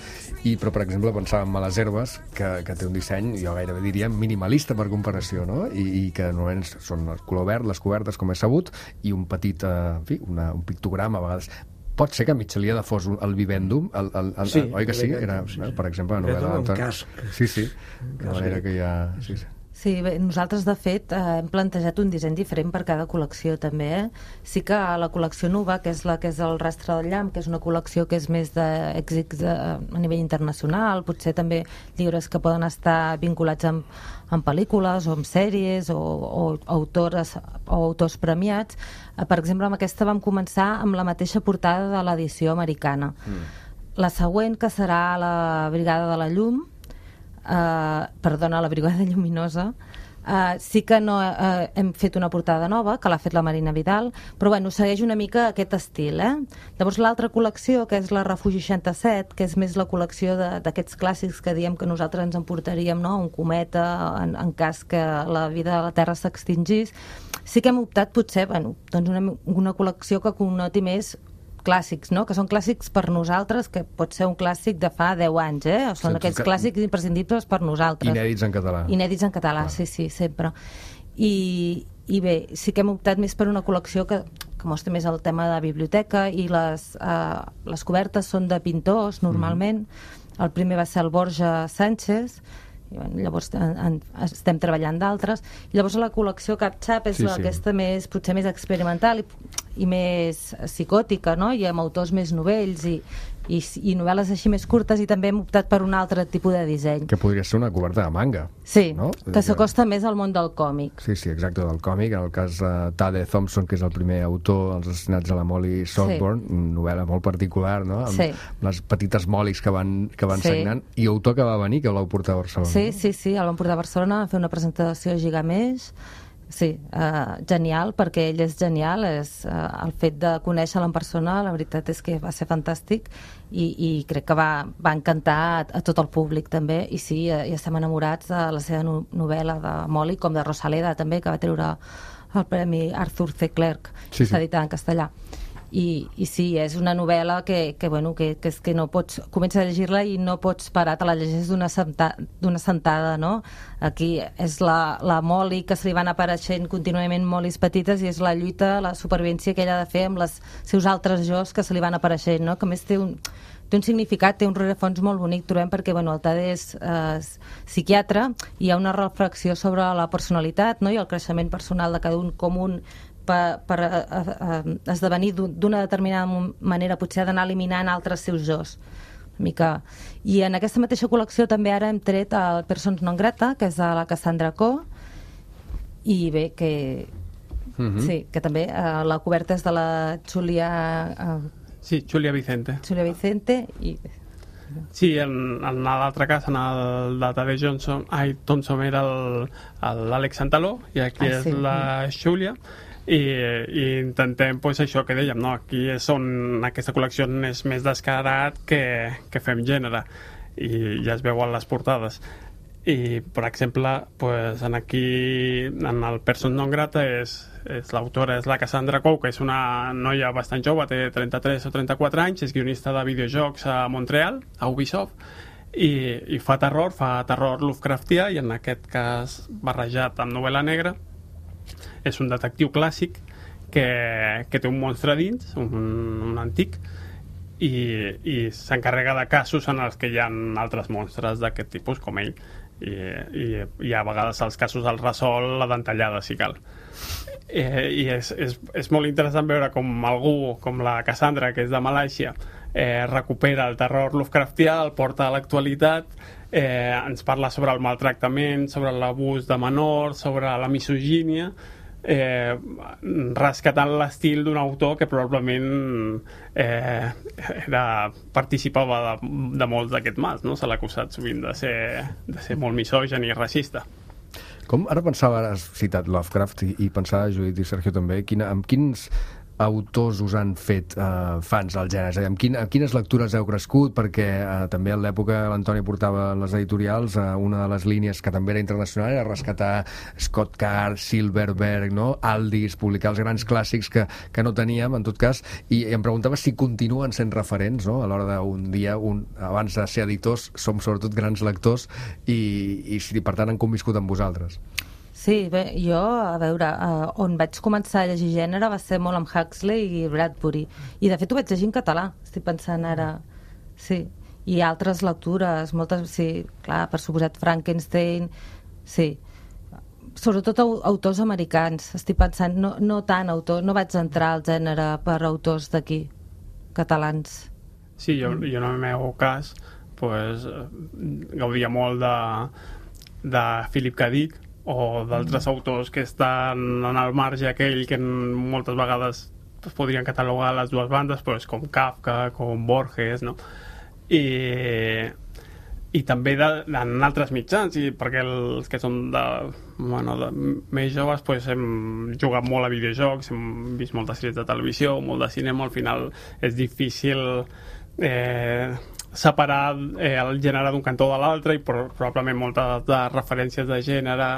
i, però per exemple pensàvem a les herbes, que, que té un disseny, jo gairebé diria, minimalista per comparació, no? I, i que normalment són el color verd, les cobertes, com és sabut, i un petit, eh, en fi, una, un pictograma a vegades pot ser que Mitjaliada fos un- el vivendum, el, el, el, Sí, oi que sí? Era, sí, sí. per exemple, la novel·la... casc. Sí, sí, de manera grec. que hi ha... Sí, sí. Sí, bé, nosaltres de fet eh, hem plantejat un disseny diferent per cada col·lecció també. Eh? Sí que la col·lecció nova, que és la que és el rastre del llamp, que és una col·lecció que és més d'èxits de, a nivell internacional, potser també llibres que poden estar vinculats amb, amb pel·lícules o amb sèries o, o autores o autors premiats. Eh, per exemple, amb aquesta vam començar amb la mateixa portada de l'edició americana. Mm. La següent, que serà la Brigada de la Llum, eh, perdona, la Brigada Lluminosa, Uh, sí que no uh, hem fet una portada nova, que l'ha fet la Marina Vidal, però bueno, segueix una mica aquest estil. Eh? Llavors l'altra col·lecció, que és la Refugi 67, que és més la col·lecció d'aquests clàssics que diem que nosaltres ens emportaríem, no? un cometa, en, en cas que la vida de la Terra s'extingís, sí que hem optat potser bueno, doncs una, una col·lecció que connoti més clàssics, no? que són clàssics per nosaltres, que pot ser un clàssic de fa 10 anys, eh? O són Sense aquells que- clàssics imprescindibles per nosaltres. Inèdits en català. Inèdits en català, sí, sí, sempre. I, I bé, sí que hem optat més per una col·lecció que, que mostra més el tema de biblioteca i les, eh, les cobertes són de pintors, normalment. El primer va ser el Borja Sánchez, i, bueno, llavors en, en, estem treballant d'altres. Llavors la col·lecció CapChap és sí. sí. aquesta més, potser més experimental i, i més psicòtica, no? I amb autors més novells i, i, i novel·les així més curtes i també hem optat per un altre tipus de disseny. Que podria ser una coberta de manga. Sí, no? que s'acosta més al món del còmic. Sí, sí, exacte, del còmic. En el cas de Tade Thompson, que és el primer autor dels assassinats a la Molly Saltburn, una novel·la molt particular, no? Amb Sí. les petites molis que van, que van Sí. sagnant. I autor que va venir, que el vau portar a Barcelona. Sí, sí, sí, el vam portar a Barcelona a fer una presentació a Gigamés. Sí, uh, genial, perquè ell és genial, és, uh, el fet de conèixer-lo en persona, la veritat és que va ser fantàstic i, i crec que va, va encantar a, a tot el públic també, i sí, uh, i estem enamorats de la seva no novel·la de Molly, com de Rosaleda també, que va treure el Premi Arthur C. Clarke, Sí, sí. s'ha editat en castellà. I, i sí, és una novel·la que, que, bueno, que, que és que no pots comences a llegir-la i no pots parar, te la llegeix d'una senta, sentada, no? Aquí és la, la Molly que se li van apareixent contínuament molis petites i és la lluita, la supervivència que ella ha de fer amb les seus altres jos que se li van apareixent, no? Que més té un, té un significat, té un rerefons molt bonic, trobem, perquè bueno, el Tade és eh, psiquiatre i hi ha una reflexió sobre la personalitat no? i el creixement personal de cada un com un per, per eh, eh, esdevenir d'un- d'una determinada manera potser ha d'anar eliminant altres seus jos una mica. I en aquesta mateixa col·lecció també ara hem tret el Persons non grata, que és de la Cassandra Co, i bé, que, Mhm. sí, que també eh, la coberta és de la Julia, eh, Sí, Julia Vicente. Julia Vicente i Sí, en, en l'altre cas, en el de Tade Johnson, ai, Thompson era l'Àlex Santaló i aquí Ah, és sí. la Júlia i, i intentem pues, això que dèiem, no? aquí és on aquesta col·lecció és més descarat que, que fem gènere i ja es veu en les portades i per exemple pues, en aquí en el Person non grata és, és l'autora és la Cassandra Cou que és una noia bastant jove té 33 o 34 anys és guionista de videojocs a Montreal a Ubisoft i, i fa terror, fa terror Lovecraftià i en aquest cas barrejat amb novel·la negra és un detectiu clàssic que, que té un monstre dins un, un antic i, i s'encarrega de casos en els que hi ha altres monstres d'aquest tipus com ell i, i, i a vegades els casos els resol la dentallada si cal. Eh, i és, és, és molt interessant veure com algú com la Cassandra que és de Malàisia eh, recupera el terror Lovecraftià el porta a l'actualitat eh, ens parla sobre el maltractament sobre l'abús de menors sobre la misogínia eh, rescatant l'estil d'un autor que probablement eh, era, participava de, de molts d'aquests mals, no? Se l'ha acusat sovint de ser, de ser molt misogen i racista. Com ara pensava, has citat Lovecraft i, i pensava, Judit i Sergio també, quina, amb quins autors us han fet eh, fans del gènere? A amb, quin, amb quines lectures heu crescut? Perquè eh, també en l'època l'Antoni portava les editorials eh, una de les línies que també era internacional era rescatar Scott Carr, Silverberg, no? Aldis, publicar els grans clàssics que, que no teníem, en tot cas, i, i em preguntava si continuen sent referents, no? A l'hora d'un dia, un, abans de ser editors, som sobretot grans lectors i, i si per tant han conviscut amb vosaltres. Sí, bé, jo, a veure, uh, on vaig començar a llegir gènere va ser molt amb Huxley i Bradbury. I, de fet, ho vaig llegir en català, estic pensant ara. Sí, i altres lectures, moltes, sí, clar, per suposat Frankenstein, sí. Sobretot au autors americans, estic pensant, no, no tant autor, no vaig entrar al gènere per autors d'aquí, catalans. Sí, jo, jo en el meu cas pues, eh, gaudia molt de, de Philip K. Dick o d'altres autors que estan en el marge aquell que moltes vegades es podrien catalogar les dues bandes pues, com Kafka, com Borges no? i i també de, en altres mitjans i perquè els que són de, bueno, de més joves pues, hem jugat molt a videojocs hem vist moltes sèries de televisió molt de cinema, al final és difícil eh, separar eh, el gènere d'un cantó de l'altre i pro probablement moltes de referències de gènere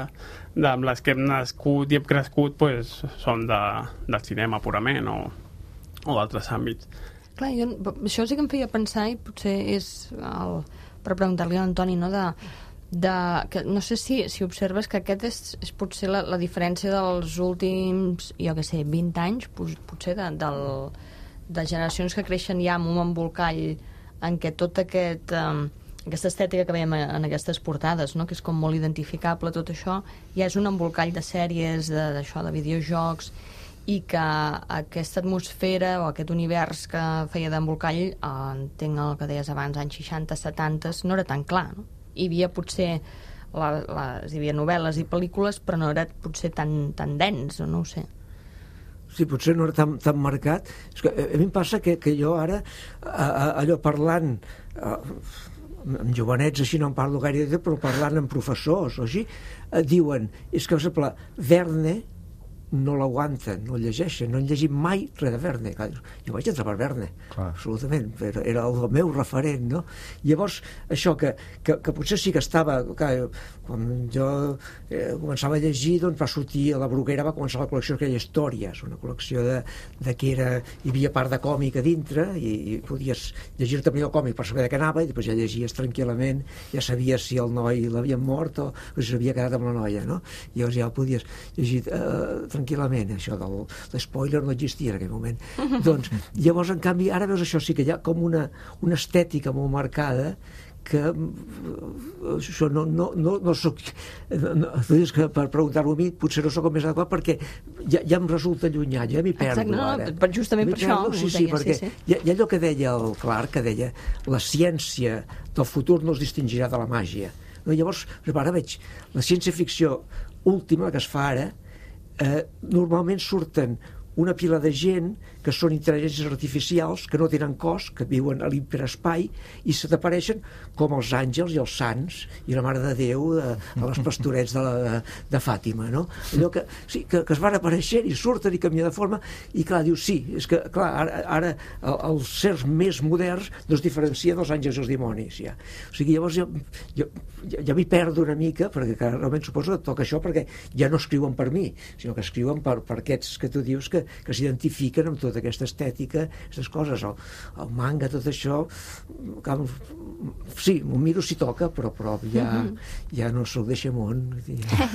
de, amb les que hem nascut i hem crescut pues, són de, del cinema purament o, o d'altres àmbits Clar, jo, això sí que em feia pensar i potser és el, per preguntar-li a l'Antoni, no?, de, de, que no sé si, si observes que aquest és, és potser la, la diferència dels últims, jo què sé, 20 anys, pot, potser de, del, de generacions que creixen ja amb un embolcall en què tot aquest... Um, aquesta estètica que veiem en aquestes portades, no? que és com molt identificable tot això, ja és un embolcall de sèries, d'això, de, de videojocs, i que aquesta atmosfera o aquest univers que feia d'embolcall, eh, entenc el que deies abans, anys 60, 70, no era tan clar. No? Hi havia potser la, les, hi havia novel·les i pel·lícules, però no era potser tan, tan dens, o no ho sé. Sí, potser no era tan, tan marcat. És que a mi em passa que, que jo ara, a, a, allò parlant, a, amb jovenets així no en parlo gaire, però parlant amb professors o així, eh, diuen, és que, per exemple, Verne no l'aguanten, no el llegeixen, no han llegit mai res de Verne. Jo vaig entrar per Verne, Clar. absolutament, era, era el meu referent, no? Llavors, això que, que, que potser sí que estava... Clar, quan jo eh, començava a llegir, doncs va sortir a la Bruguera, va començar la col·lecció que deia Històries, una col·lecció de, de que era, hi havia part de còmic a dintre i, i podies llegir-te primer el còmic per saber de què anava i després ja llegies tranquil·lament, ja sabies si el noi l'havien mort o, o si s'havia quedat amb la noia, no? I llavors ja ho podies llegir eh, tranquil·lament, això del l'espoiler no existia en aquell moment. doncs, llavors, en canvi, ara veus això, sí que hi ha com una, una estètica molt marcada que eh, això no, no, no, no soc no, tu dius que per preguntar-ho a mi potser no sóc el més adequat perquè ja, ja em resulta llunyà, ja m'hi perdo Exacte, no, no, ara. per- justament per això perdo, sí, sí, deia, sí, perquè sí. Hi, hi allò que deia el Clark, que deia la ciència del futur no es distingirà de la màgia no? llavors, ara veig la ciència-ficció última que es fa ara eh, normalment surten una pila de gent que són intel·ligències artificials, que no tenen cos, que viuen a l'hiperespai i se t'apareixen com els àngels i els sants i la Mare de Déu de, a les pastorets de, la, de, Fàtima, no? Allò que, sí, que, que es van apareixent i surten i canvien de forma i clar, dius, sí, és que clar, ara, ara el- els sers més moderns no es diferencien dels àngels i els dimonis, ja. O sigui, llavors jo, jo, ja, ja m'hi perdo una mica, perquè que realment suposo que toca això perquè ja no escriuen per mi, sinó que escriuen per, per aquests que tu dius que, que s'identifiquen amb tota aquesta estètica, aquestes coses, el, el manga, tot això, que, sí, m'ho miro si toca, però, però ja, ja no soc de Xamón. Ja.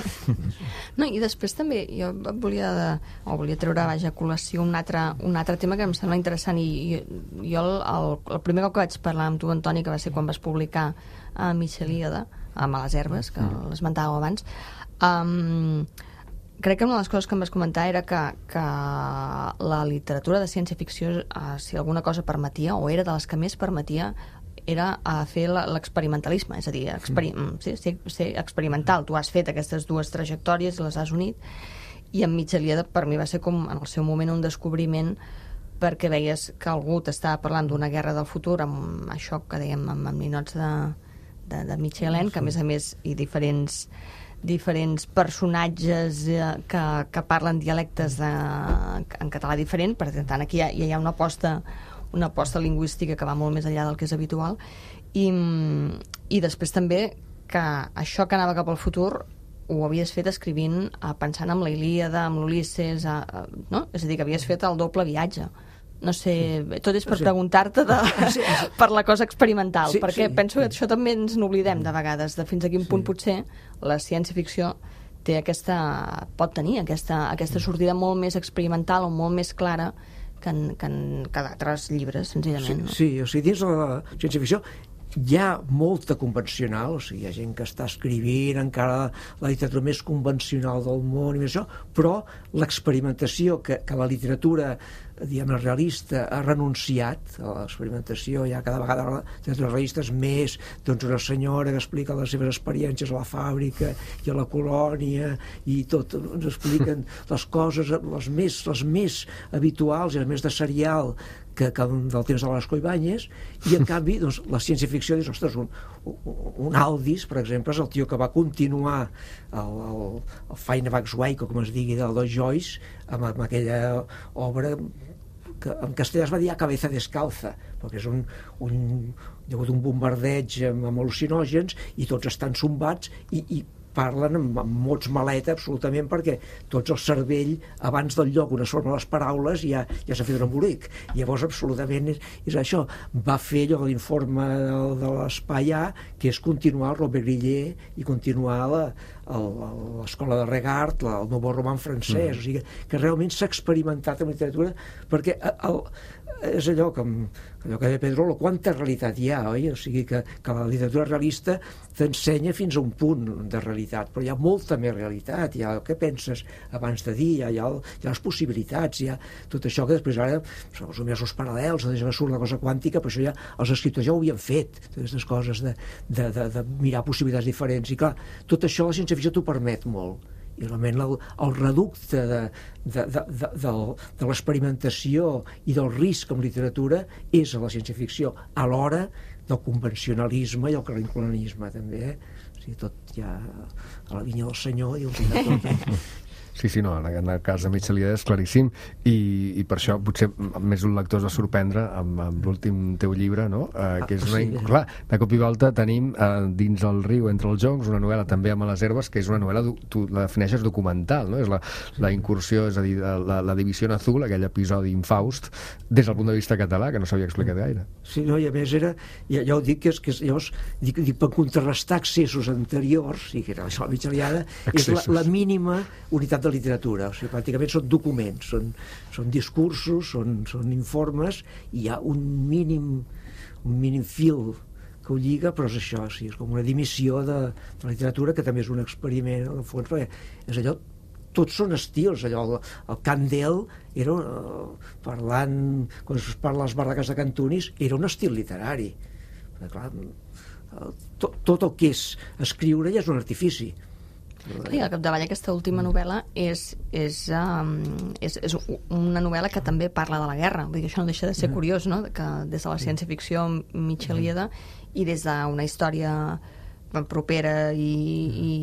No, i després també jo volia, de, o volia treure vaja, a col·lació un altre, un altre tema que em sembla interessant i, i jo el, el, el primer cop que vaig parlar amb tu, Antoni, que va ser quan vas publicar a Michelíada, a Males Herbes, que l'esmentàveu abans, um, crec que una de les coses que em vas comentar era que, que la literatura de ciència-ficció, eh, si alguna cosa permetia, o era de les que més permetia, era a fer l'experimentalisme, és a dir, experi mm. sí, ser, ser experimental. Tu has fet aquestes dues trajectòries i les has unit, i en Mitjaliada per mi va ser com en el seu moment un descobriment perquè veies que algú t'estava parlant d'una guerra del futur amb això que dèiem amb, amb ninots de, de, de Michelin, que a més a més i diferents diferents personatges eh, que, que parlen dialectes de, en català diferent, per tant aquí ja, ja hi ha una aposta una aposta lingüística que va molt més enllà del que és habitual i, i després també que això que anava cap al futur ho havies fet escrivint, eh, pensant en la Ilíada, amb l'Ulisses, eh, eh, no? És a dir, que havies fet el doble viatge. No sé, tot és per Sí. preguntar-te Sí, sí. per la cosa experimental, Sí, perquè sí. penso que això també ens n'oblidem de vegades, de fins a quin punt potser la ciència-ficció té aquesta, pot tenir aquesta, aquesta sortida molt més experimental o molt més clara que en, que en que d'altres llibres, senzillament. no? Sí, o sigui, dins la ciència-ficció hi ha molta convencional, o sigui, hi ha gent que està escrivint encara la literatura més convencional del món i això, però l'experimentació que, que la literatura diguem realista ha renunciat a l'experimentació, ja cada vegada la literatura realista és més doncs una senyora que explica les seves experiències a la fàbrica i a la colònia i tot, ens expliquen les coses les més, les més habituals i les més de serial que, que del temps de l'Esco Ibáñez i en canvi doncs, la ciència-ficció dius, ostres, un, un, Aldis per exemple és el tio que va continuar el, el, el Fine Bags Wake o com es digui del Dos Joyce amb, amb aquella obra que en castellà es va dir a cabeza descalza, perquè és un, un, hi ha hagut un bombardeig amb, amb al·lucinògens i tots estan sombats i, i parlen amb, amb mots maleta absolutament perquè tots el cervell abans del lloc on es formen les paraules ja, ja s'ha fet un embolic. Llavors absolutament és, és això. Va fer allò de l'informe de, de l'espai A que és continuar el Robert Griller i continuar l'escola de Regard, la- el nou roman francès, o sigui que realment s'ha experimentat en literatura perquè el, el, és allò que, allò que deia Pedrolo, quanta realitat hi ha, oi? O sigui que, que la literatura realista t'ensenya fins a un punt de realitat, però hi ha molta més realitat, hi ha el que penses abans de dir, hi ha, hi ha, el- hi ha les possibilitats, hi ha tot això que després ara, els universos paral·lels, de que surt la cosa quàntica, però això ja, els escriptors ja ho havien fet, totes aquestes coses de, de, de, de mirar possibilitats diferents, i clar, tot això la ciència-ficció t'ho permet molt, i realment el, el reducte de, de, de, de, de, de l'experimentació i del risc en literatura és a la ciència-ficció, alhora del convencionalisme i el carrinclonisme també, eh? o sigui, tot ja a la vinya del senyor i tindrà tot. Eh? Sí, sí, no, en, en el cas de Mitchell és claríssim i, i per això potser més un lector es va sorprendre amb, amb l'últim teu llibre, no? Eh, que és una, sí. clar, de cop i volta tenim eh, dins el riu entre els joncs una novel·la també amb les herbes que és una novel·la, tu la defineixes documental, no? És la, la incursió, és a dir, la, la divisió en azul, aquell episodi infaust, des del punt de vista català, que no s'havia explicat gaire. Sí, no, i a més era, ja, ja ho dic, que és, que és, llavors, dic, dic, per contrarrestar accessos anteriors, i que era això, la mitjaliada, és la, la mínima unitat de literatura, o sigui, pràcticament són documents, són, són discursos, són, són informes, i hi ha un mínim, un mínim fil que ho lliga, però és això, sí, és com una dimissió de, de la literatura, que també és un experiment, en el fons, perquè és allò tots són estils, allò, el, el Candel era, eh, parlant, quan es parla les barraques de Cantunis, era un estil literari. Perquè, clar, tot, tot el que és escriure ja és un artifici. I al capdavall aquesta última novel·la és, és, um, és, és una novel·la que també parla de la guerra. Vull dir això no deixa de ser curiós, no? Que des de la ciència-ficció mitjaliada i des d'una història propera i, i,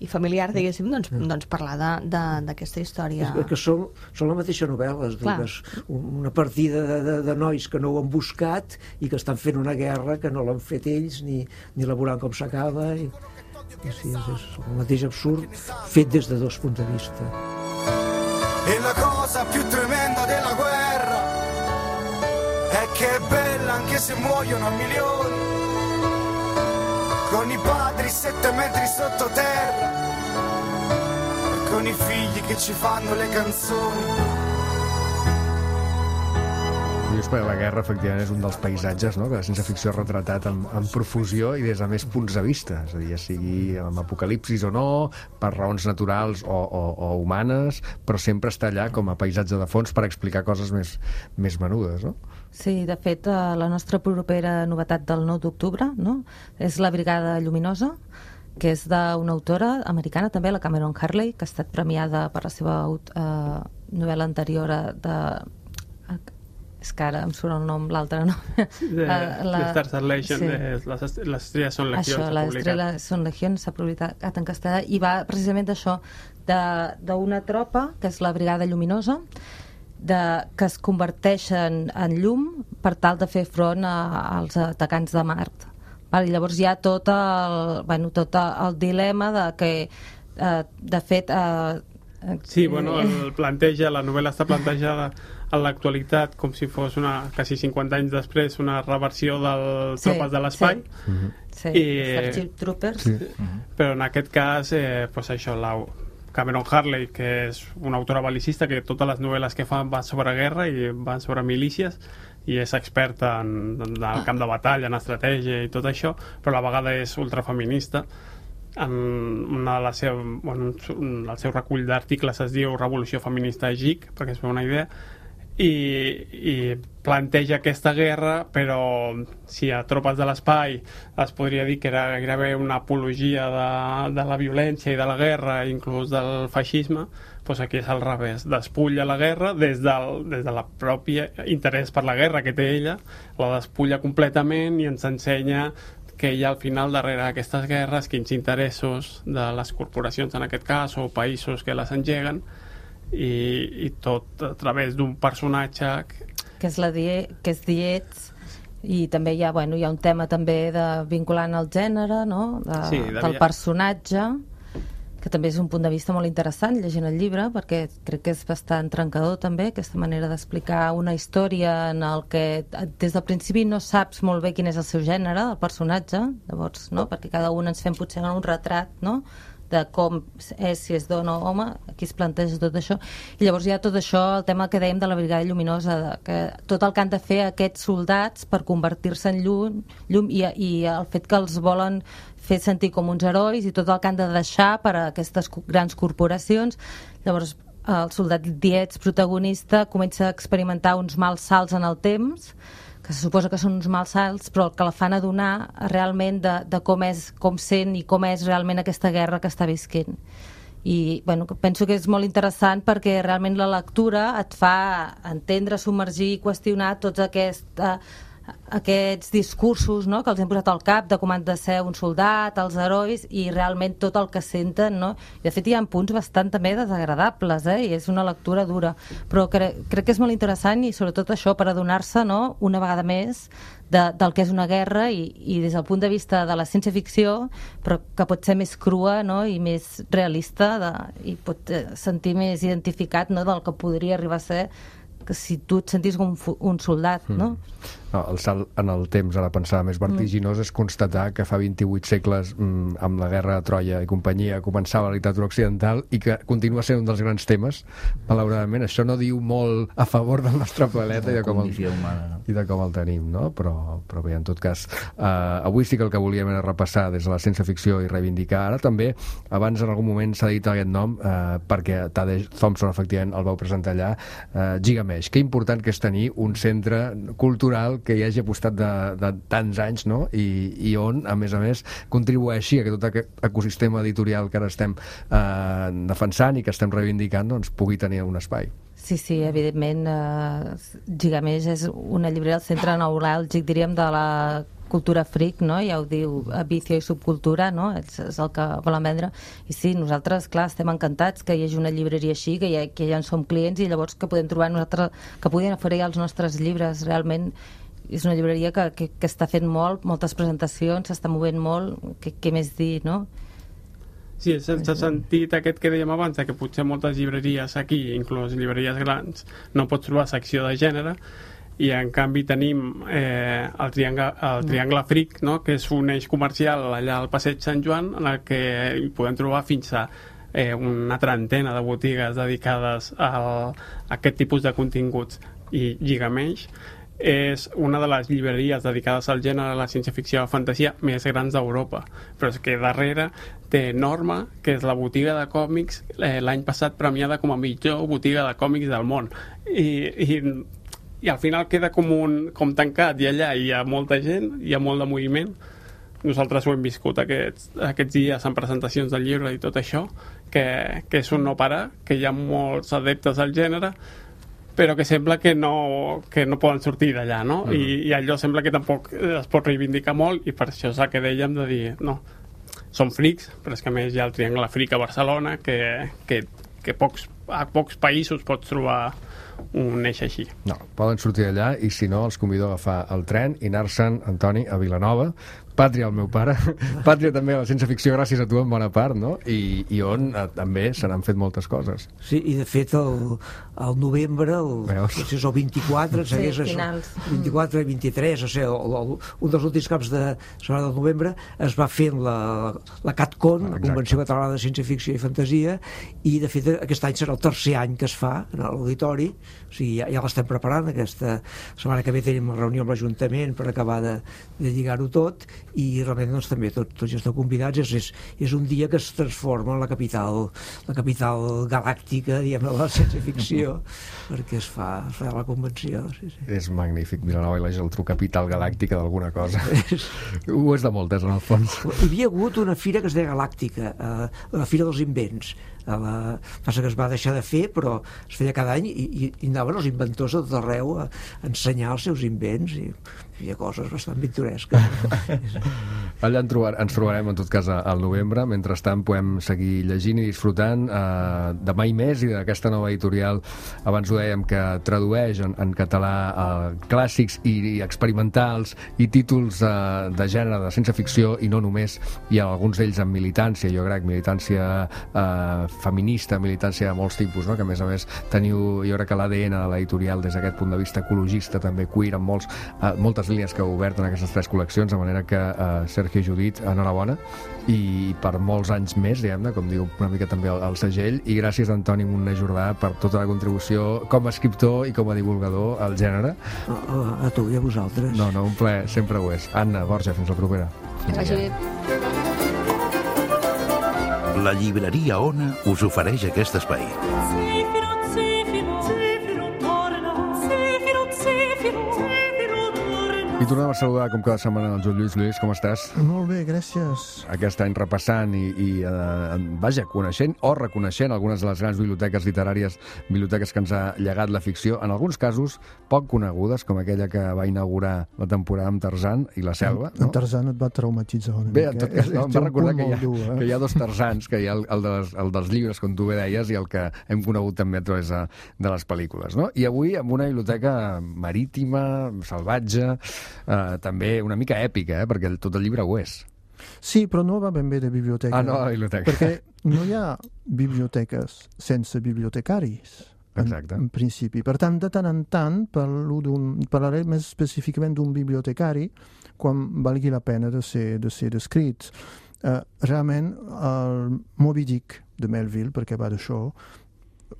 i familiar, diguéssim, doncs, doncs parlar d'aquesta història. És que són, són la mateixa novel·la, és una partida de, de, de nois que no ho han buscat i que estan fent una guerra que no l'han fet ells ni, ni elaborant com s'acaba i, i sí, és el mateix absurd fet des de dos punts de vista. E la cosa più tremenda della guerra è che è bella anche se muoiono a milioni. Con i padri sette metri sottoterra e con i figli che ci fanno le canzoni. Dius, perquè la guerra, efectivament, és un dels paisatges no? que la ciència-ficció ha retratat amb, amb profusió i des de més punts de vista, és a dir, ja sigui amb apocalipsis o no, per raons naturals o, o, o humanes, però sempre està allà com a paisatge de fons per explicar coses més, més menudes, no? Sí, de fet, eh, la nostra propera novetat del 9 d'octubre no? és La Brigada Lluminosa, que és d'una autora americana, també, la Cameron Harley, que ha estat premiada per la seva eh, novel·la anterior de... eh, És que ara em surt el nom, l'altre, no? De, La- la- de Stars and Legend, sí. de, les, les estrelles són legions. Això, publicat. Estrella són legions, s'ha publicat en castellà, i va precisament d'això, d'una tropa, que és la Brigada Lluminosa, de, que es converteixen en llum per tal de fer front a, als atacants de Mart. Val, I llavors hi ha tot el, bueno, tot el dilema de que, eh, de fet... Eh, Sí, bueno, el planteja, la novel·la està plantejada en l'actualitat com si fos una, quasi 50 anys després, una reversió del Sí, Tropes de l'Espai. Sí, I- Starship Troopers. Sí. Però en aquest cas, eh, pues això, la Cameron Harley, que és una autora belicista, que totes les novel·les que fa van sobre guerra i van sobre milícies, i és experta en, en el camp de batalla, en estratègia i tot això, però a la vegada és ultrafeminista. En una de les seu, bueno, el seu recull d'articles es diu Revolució Feminista GIC, perquè es fa una idea, i, i planteja aquesta guerra, però si a Tropes de l'Espai es podria dir que era gairebé una apologia de, de la violència i de la guerra, inclús del feixisme, doncs aquí és al revés, despulla la guerra des del, des de la pròpia interès per la guerra que té ella, la despulla completament i ens ensenya que hi ha al final darrere d'aquestes guerres quins interessos de les corporacions en aquest cas o països que les engeguen i, i tot a través d'un personatge que, que és la die, que és Diets i també hi ha, bueno, hi ha un tema també de vinculant el gènere no? de, Sí, de del personatge que també és un punt de vista molt interessant llegint el llibre, perquè crec que és bastant trencador també, aquesta manera d'explicar una història en el que des del principi no saps molt bé quin és el seu gènere, del personatge, llavors, no? perquè cada un ens fem potser un retrat, no?, de com és, si és dona o home, aquí es planteja tot això, i llavors hi ha tot això, el tema que dèiem de la brigada lluminosa, de, que tot el que han de fer aquests soldats per convertir-se en llum, llum i, i el fet que els volen fer sentir com uns herois i tot el que han de deixar per a aquestes grans corporacions, llavors el soldat Dietz, protagonista, comença a experimentar uns mals salts en el temps, que se suposa que són uns mals salts, però que la fan adonar realment de, de com és, com sent i com és realment aquesta guerra que està visquent. I bueno, penso que és molt interessant perquè realment la lectura et fa entendre, submergir i qüestionar tots aquests, aquests discursos no? que els hem posat al cap de com han de ser un soldat, els herois i realment tot el que senten no? De fet hi ha punts bastant també desagradables eh? i és una lectura dura però cre crec que és molt interessant i sobretot això per adonar-se no? una vegada més de, del que és una guerra i, i des del punt de vista de la ciència-ficció però que pot ser més crua no? i més realista de, i pot eh, sentir més identificat no? del que podria arribar a ser que si tu et sentis com un, soldat, no? No, el salt en el temps, ara pensava més vertiginós, és constatar que fa 28 segles, mm, amb la guerra de Troia i companyia, començava la literatura occidental i que continua sent un dels grans temes, malauradament. Això no diu molt a favor del nostre planeta i de com el, humana, no? i de com el tenim, no? Però, però bé, en tot cas, eh, avui sí que el que volíem era repassar des de la ciència-ficció i reivindicar. Ara també, abans en algun moment s'ha dit aquest nom, eh, perquè Tadej Thompson, efectivament, el vau presentar allà, eh, Gigamesh. Que important que és tenir un centre cultural que hi hagi apostat de, de tants anys, no? I, i on, a més a més, contribueixi a que tot aquest ecosistema editorial que ara estem eh, defensant i que estem reivindicant, doncs, pugui tenir un espai. Sí, sí, evidentment, eh, Gigamés és una llibreria del centre neuràlgic, diríem, de la cultura freak, no? ja ho diu, eh, vicio i subcultura, no? és, és el que volen vendre. I sí, nosaltres, clar, estem encantats que hi hagi una llibreria així, que ja, que ja en som clients i llavors que podem trobar nosaltres, que puguin oferir els nostres llibres. Realment és una llibreria que, que, que està fent molt, moltes presentacions, s'està movent molt, què més dir, no? Sí, és sense sentit aquest que dèiem abans, de que potser moltes llibreries aquí, inclús llibreries grans, no pots trobar secció de gènere, i en canvi tenim eh, el, triangle, el Triangle Fric, no? que és un eix comercial allà al Passeig Sant Joan, en el que hi podem trobar fins a eh, una trentena de botigues dedicades al, a aquest tipus de continguts. I Gigamesh és una de les llibreries dedicades al gènere, a la ciència-ficció i la fantasia més grans d'Europa. Però és que darrere té Norma, que és la botiga de còmics eh, l'any passat premiada com a millor botiga de còmics del món. I, i, i al final queda com, un, com tancat i allà hi ha molta gent, hi ha molt de moviment. Nosaltres ho hem viscut aquests, aquests dies en presentacions del llibre i tot això, que, que és un no parar, que hi ha molts adeptes al gènere, però que sembla que no, que no poden sortir d'allà, no? Mhm. I, I allò sembla que tampoc es pot reivindicar molt i per això és el que dèiem de dir, no, són frics, però és que més hi ha el Triangle Fric a Barcelona, que, que, que pocs, a pocs països pots trobar un eix així. No, poden sortir d'allà i si no els convido a agafar el tren i anar-se'n, Antoni, a Vilanova Pàtria, el meu pare. Pàtria també a la ciència ficció gràcies a tu en bona part, no? I, i on eh, també se n'han fet moltes coses. Sí, i de fet el, el novembre, el, Veus? si és el 24, Sí, segueix això, finals. 24 i 23, o sigui, el, el, un dels últims caps de setmana del novembre es va fent la, la CatCon, la. Convenció Catalana de Ciència-Ficció i Fantasia, i de fet aquest any serà el tercer any que es fa en l'auditori, o sigui, ja, ja l'estem preparant, aquesta setmana que ve tenim una reunió amb l'Ajuntament per acabar de, de lligar-ho tot, i realment doncs, també tot, tots ja esteu convidats, és, és, és un dia que es transforma en la capital, la capital galàctica, diguem de la ciència-ficció, perquè es fa, es fa la convenció. Sí, sí. És magnífic, Vilanova i la Geltrú, capital galàctica d'alguna cosa. Ho és de moltes, en el fons. Hi havia hagut una fira que es deia Galàctica, eh, la Fira dels Invents. A la... Passa que es va deixar de fer, però es feia cada any i, i, i anaven els inventors de tot arreu a ensenyar els seus invents. I hi coses bastant pintoresques. Allà en trobar, ens trobarem en tot cas al novembre. Mentrestant podem seguir llegint i disfrutant eh, de mai més i d'aquesta nova editorial. Abans ho dèiem que tradueix en, en català eh, clàssics i, i experimentals i títols eh, de gènere de ciència ficció i no només, i alguns d'ells amb militància, jo crec, militància eh, feminista, militància de molts tipus, no? que a més a més teniu, jo crec que l'ADN de l'editorial des d'aquest punt de vista ecologista, també queer, amb molts, eh, moltes línies que heu obert en aquestes tres col·leccions, de manera que eh, Sergio Judit, enhorabona, i per molts anys més, diguem-ne, com diu una mica també el, el segell, i gràcies a Antoni Montner Jordà per tota la contribució com a escriptor i com a divulgador al gènere. A, a, a tu i a vosaltres. No, no, un plaer, sempre ho és. Anna, Borja, fins la propera. Que vagi bé. La llibreria Ona us ofereix aquest espai. Zefiro, zefiro, zefiro, torna. Tornem a saludar, com cada setmana, el Joan Lluís. Lluís, com estàs? Molt bé, gràcies. Aquest any repassant i, i eh, vaja, coneixent o reconeixent algunes de les grans biblioteques literàries, biblioteques que ens ha llegat la ficció, en alguns casos poc conegudes, com aquella que va inaugurar la temporada amb Tarzan i la Selva. En Tarzan et va traumatitzar una Bé, mica. en tot cas, no, em va recordar que hi, ha, dur, eh? que hi ha dos tarzans, que hi ha el, el, dels, el dels llibres, com tu bé deies, i el que hem conegut també a través de, de les pel·lícules. No? I avui amb una biblioteca marítima, salvatge, eh, també una mica èpica, eh? perquè el, tot el llibre ho és. Sí, però no va ben bé de biblioteca. Ah, no, biblioteca. Perquè no hi ha biblioteques sense bibliotecaris. En, Exacte. en principi. Per tant, de tant en tant, parlo parlaré més específicament d'un bibliotecari quan valgui la pena de ser, de ser descrit. Uh, realment, el Moby Dick de Melville, perquè va d'això,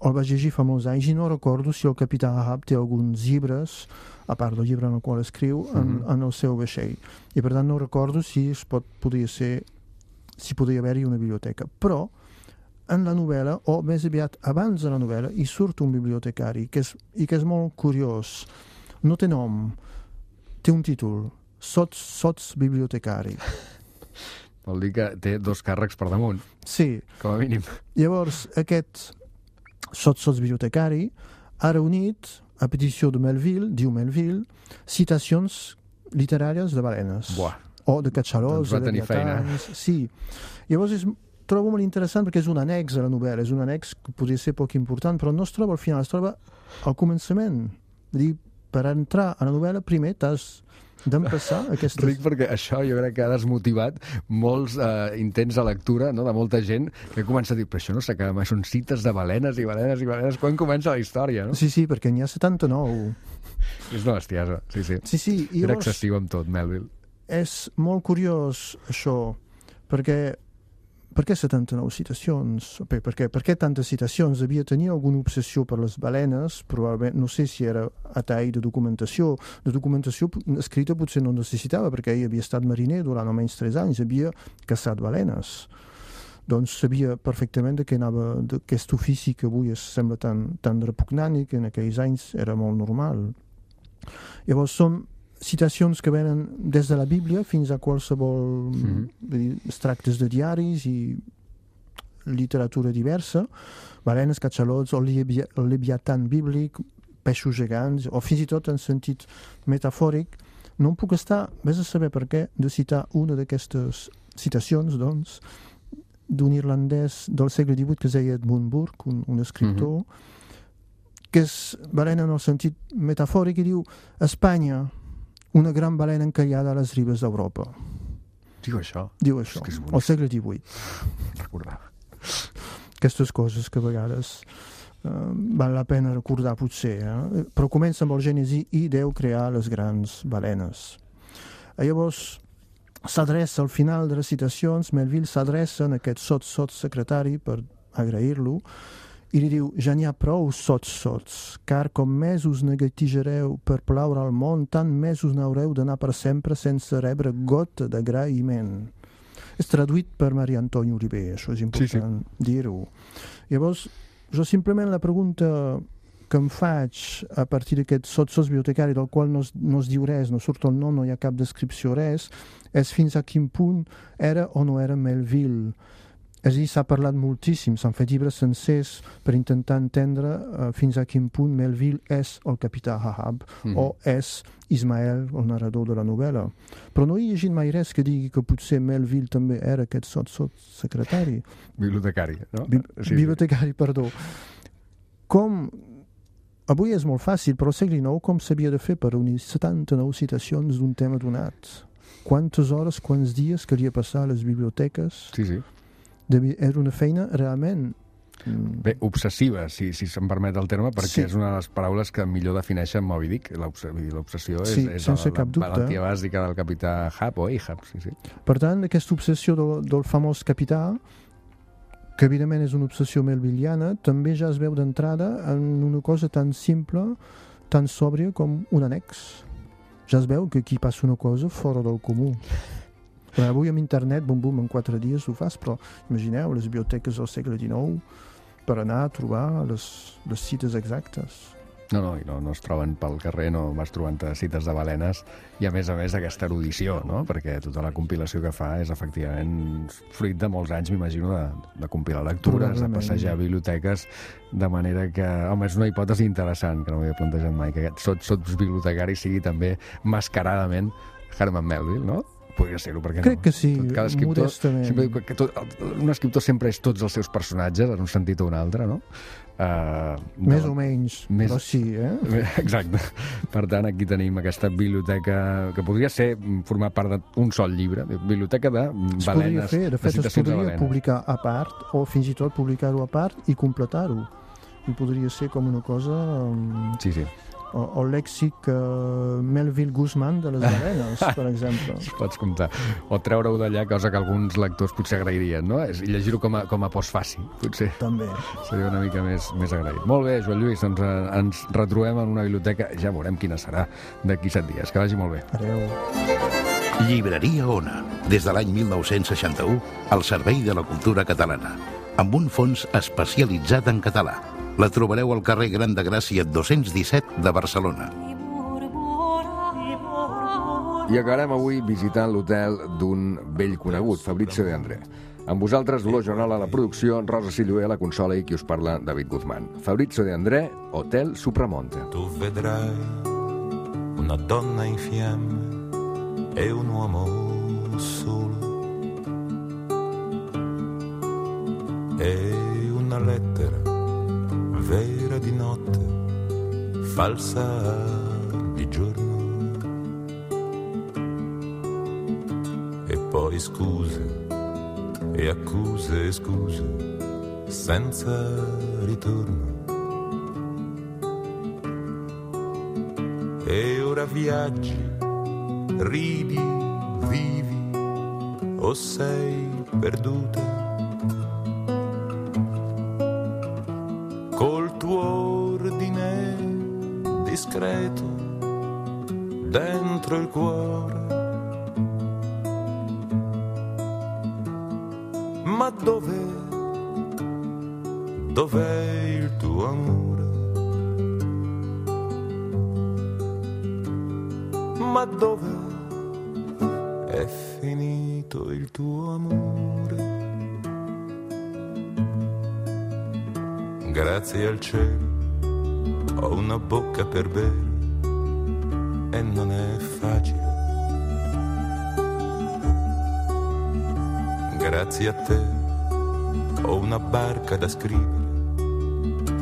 el vaig llegir fa molts anys i no recordo si el capità Ahab té alguns llibres, a part del llibre en el qual escriu, en, Mhm. en el seu vaixell. I per tant no recordo si es pot, podria ser si podria haver-hi una biblioteca. Però en la novel·la, o més aviat abans de la novel·la, hi surt un bibliotecari que és, i que és molt curiós. No té nom, té un títol, Sots, sots bibliotecari. Vol dir que té dos càrrecs per damunt, Sí, com a mínim. Llavors, aquest sots, sots bibliotecari ha reunit, a petició de Melville, diu Melville, citacions literàries de balenes. Buah. O de catxarols, Doncs va de tenir feina. leviatans... Sí. Llavors, és, trobo molt interessant perquè és un annex a la novel·la, és un annex que podria ser poc important, però no es troba al final, es troba al començament. És dir, per entrar a la novel·la, primer t'has d'empassar aquestes... Ric, perquè això jo crec que ha desmotivat molts eh, intents de lectura no? de molta gent que comença a dir però això no s'acaba mai, són cites de balenes i balenes i balenes, quan comença la història, no? Sí, sí, perquè n'hi ha 79. És una bestiesa, sí, sí. Sí, sí, i Era llavors- excessiu amb tot, Melville. és molt curiós això, perquè per què 79 citacions? Per, per, què, per què tantes citacions? Devia tenir alguna obsessió per les balenes, probablement, no sé si era a tall de documentació. De documentació escrita potser no necessitava, perquè ell havia estat mariner durant almenys 3 anys, havia caçat balenes. Doncs sabia perfectament de què anava d'aquest ofici que avui es sembla tan, tan repugnant i que en aquells anys era molt normal. Llavors són citacions que venen des de la Bíblia fins a qualsevol vull dir, extractes de diaris i literatura diversa, balenes, catxalots, el, levi el leviatan bíblic, peixos gegants, o fins i tot en sentit metafòric, no em puc estar, vés a saber per què, de citar una d'aquestes citacions, doncs, d'un irlandès del segle XVIII que es deia Edmund Burke, un, un escriptor, que és balena en el sentit metafòric i diu Espanya, una gran balena encallada a les ribes d'Europa. Diu això. Diu això, és al segle XVIII. Recordava. Aquestes coses que a vegades eh, val la pena recordar potser, eh? però comença amb el Gènesi i Déu crear les grans balenes. Eh, llavors, s'adreça al final de les citacions, Melville s'adreça a aquest sot-sot secretari per agrair-lo i li diu, ja n'hi ha prou sots-sots, car com més us negatijareu per plaure al món, tant més us n'haureu d'anar per sempre sense rebre gota d'agraïment. És traduït per Maria Antoni Oliver, això és important sí, sí. dir-ho. Llavors, jo simplement la pregunta que em faig a partir d'aquest sot-sots bibliotecari del qual no es, no es diu res, no surt el nom, no hi ha cap descripció, res, és fins a quin punt era o no era Melville És a dir, s'ha parlat moltíssim, s'han fet llibres sencers per intentar entendre uh, fins a quin punt Melville és el capità Ahab Mhm. o és Ismael, el narrador de la novel·la. Però no he llegit mai res que digui que potser Melville també era aquest sot, sot secretari. Bibliotecari, no? Bi Sí, sí. bibliotecari, perdó. Com... Avui és molt fàcil, però al segle XIX com s'havia de fer per unir 79 citacions d'un tema donat? Quantes hores, quants dies calia passar a les biblioteques? Sí, sí. Devia, era una feina realment... mm, Bé, obsessiva, si, si se'm permet el terme, perquè Sí. és una de les paraules que millor defineixen Moby Dick. L'obsessió és, Sí, és sense la, cap dubte. la valentia bàsica del capità Ahab o Ahab, sí, sí. Per tant, aquesta obsessió del, del famós capità, que evidentment és una obsessió melvilliana, també ja es veu d'entrada en una cosa tan simple, tan sòbria com un annex. Ja es veu que aquí passa una cosa fora del comú. Però avui amb internet, bum bum, en quatre dies ho fas, però imagineu les biblioteques del segle XIX per anar a trobar les, les cites exactes. No, no, i no, no es troben pel carrer, no vas trobant cites de balenes i a més a més aquesta erudició, no? perquè tota la compilació que fa és efectivament fruit de molts anys, m'imagino, de, de compilar lectures, de passejar a biblioteques, de manera que, home, és una hipòtesi interessant que no m'havia plantejat mai, que aquest sots, sots bibliotecari sigui també mascaradament Herman Melville, no? Podria ser-ho, perquè Crec no? que sí, Tot- Cada escriptor, modestament. sempre que, tot, un escriptor sempre és tots els seus personatges, en un sentit o un altre, no? Uh, Més o menys, Més- però sí, eh? Exacte. Per tant, aquí tenim aquesta biblioteca que podria ser mm, formar part d'un sol llibre, biblioteca de Es podria balenes, fer, de fet es de podria balenes. publicar a part o fins i tot publicar-ho a part i completar-ho i podria ser com una cosa um, Sí, sí. O, o lèxic uh, Melville Guzman de les balenes, per exemple Pots comptar. O treure-ho d'allà, cosa que alguns lectors potser agrairien, no? És- I llegir-ho com, a, com a postfaci, potser. També. Seria una mica més, més agraït. Molt bé, Joan Lluís, doncs eh, ens retrobem en una biblioteca, ja veurem quina serà d'aquí set dies. Que vagi molt bé. Adéu. Llibreria Ona, des de l'any 1961, al servei de la cultura catalana, amb un fons especialitzat en català. La trobareu al carrer Gran de Gràcia 217 de Barcelona. I acabarem avui visitant l'hotel d'un vell conegut, Fabrizio de André. Amb vosaltres, Dolors Joanol a la producció, Rosa Sillué a la consola i qui us parla, David Guzmán. Fabrizio de André, Hotel Supramonte. Tu vedrai una donna in fiamme e un uomo solo. E una lettera vera di notte, falsa di giorno. E poi scuse e accuse e scuse senza ritorno. E ora viaggi, ridi, vivi, o sei perduta. Da scrivere,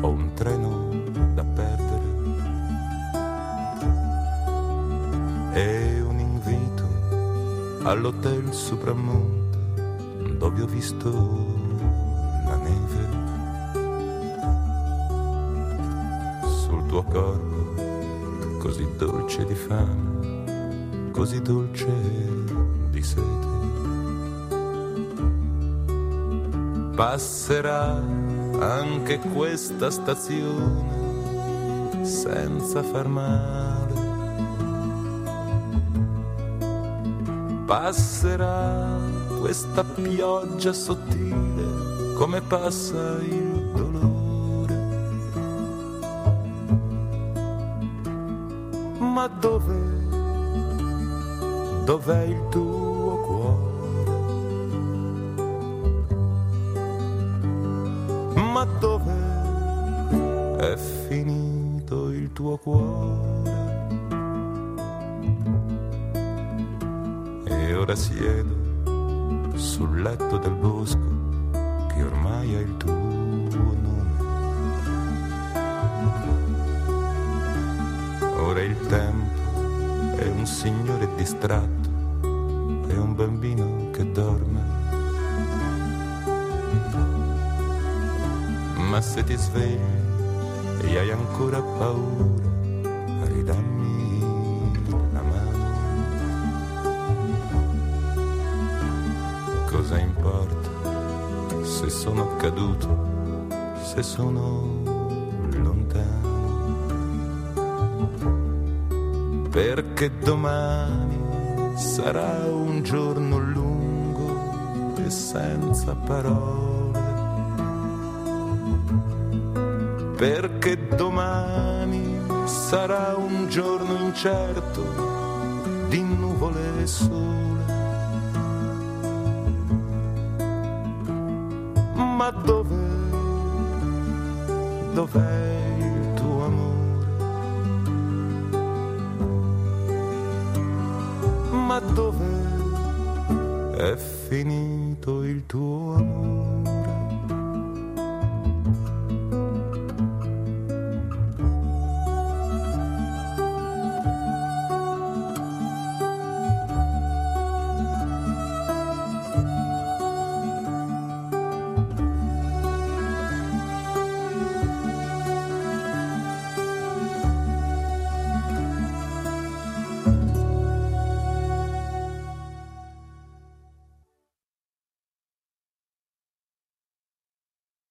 ho un treno da perdere. e un invito all'hotel Supramonte dove ho visto la neve sul tuo corpo così dolce di fame, così dolce Passerà anche questa stazione senza far male. Passerà questa pioggia sottile come passa il dolore. Ma dov'è, dov'è il tuo è finito il tuo cuore? E ora siedo sul letto del bosco che ormai ha il tuo nome. Ora il tempo è un signore distratto e un bambino che dorme. Ma se ti svegli hai ancora paura, ridammi la mano. Cosa importa se sono caduto, se sono lontano? Perché domani sarà un giorno lungo e senza parole. Perché domani sarà un giorno incerto di nuvole e sole.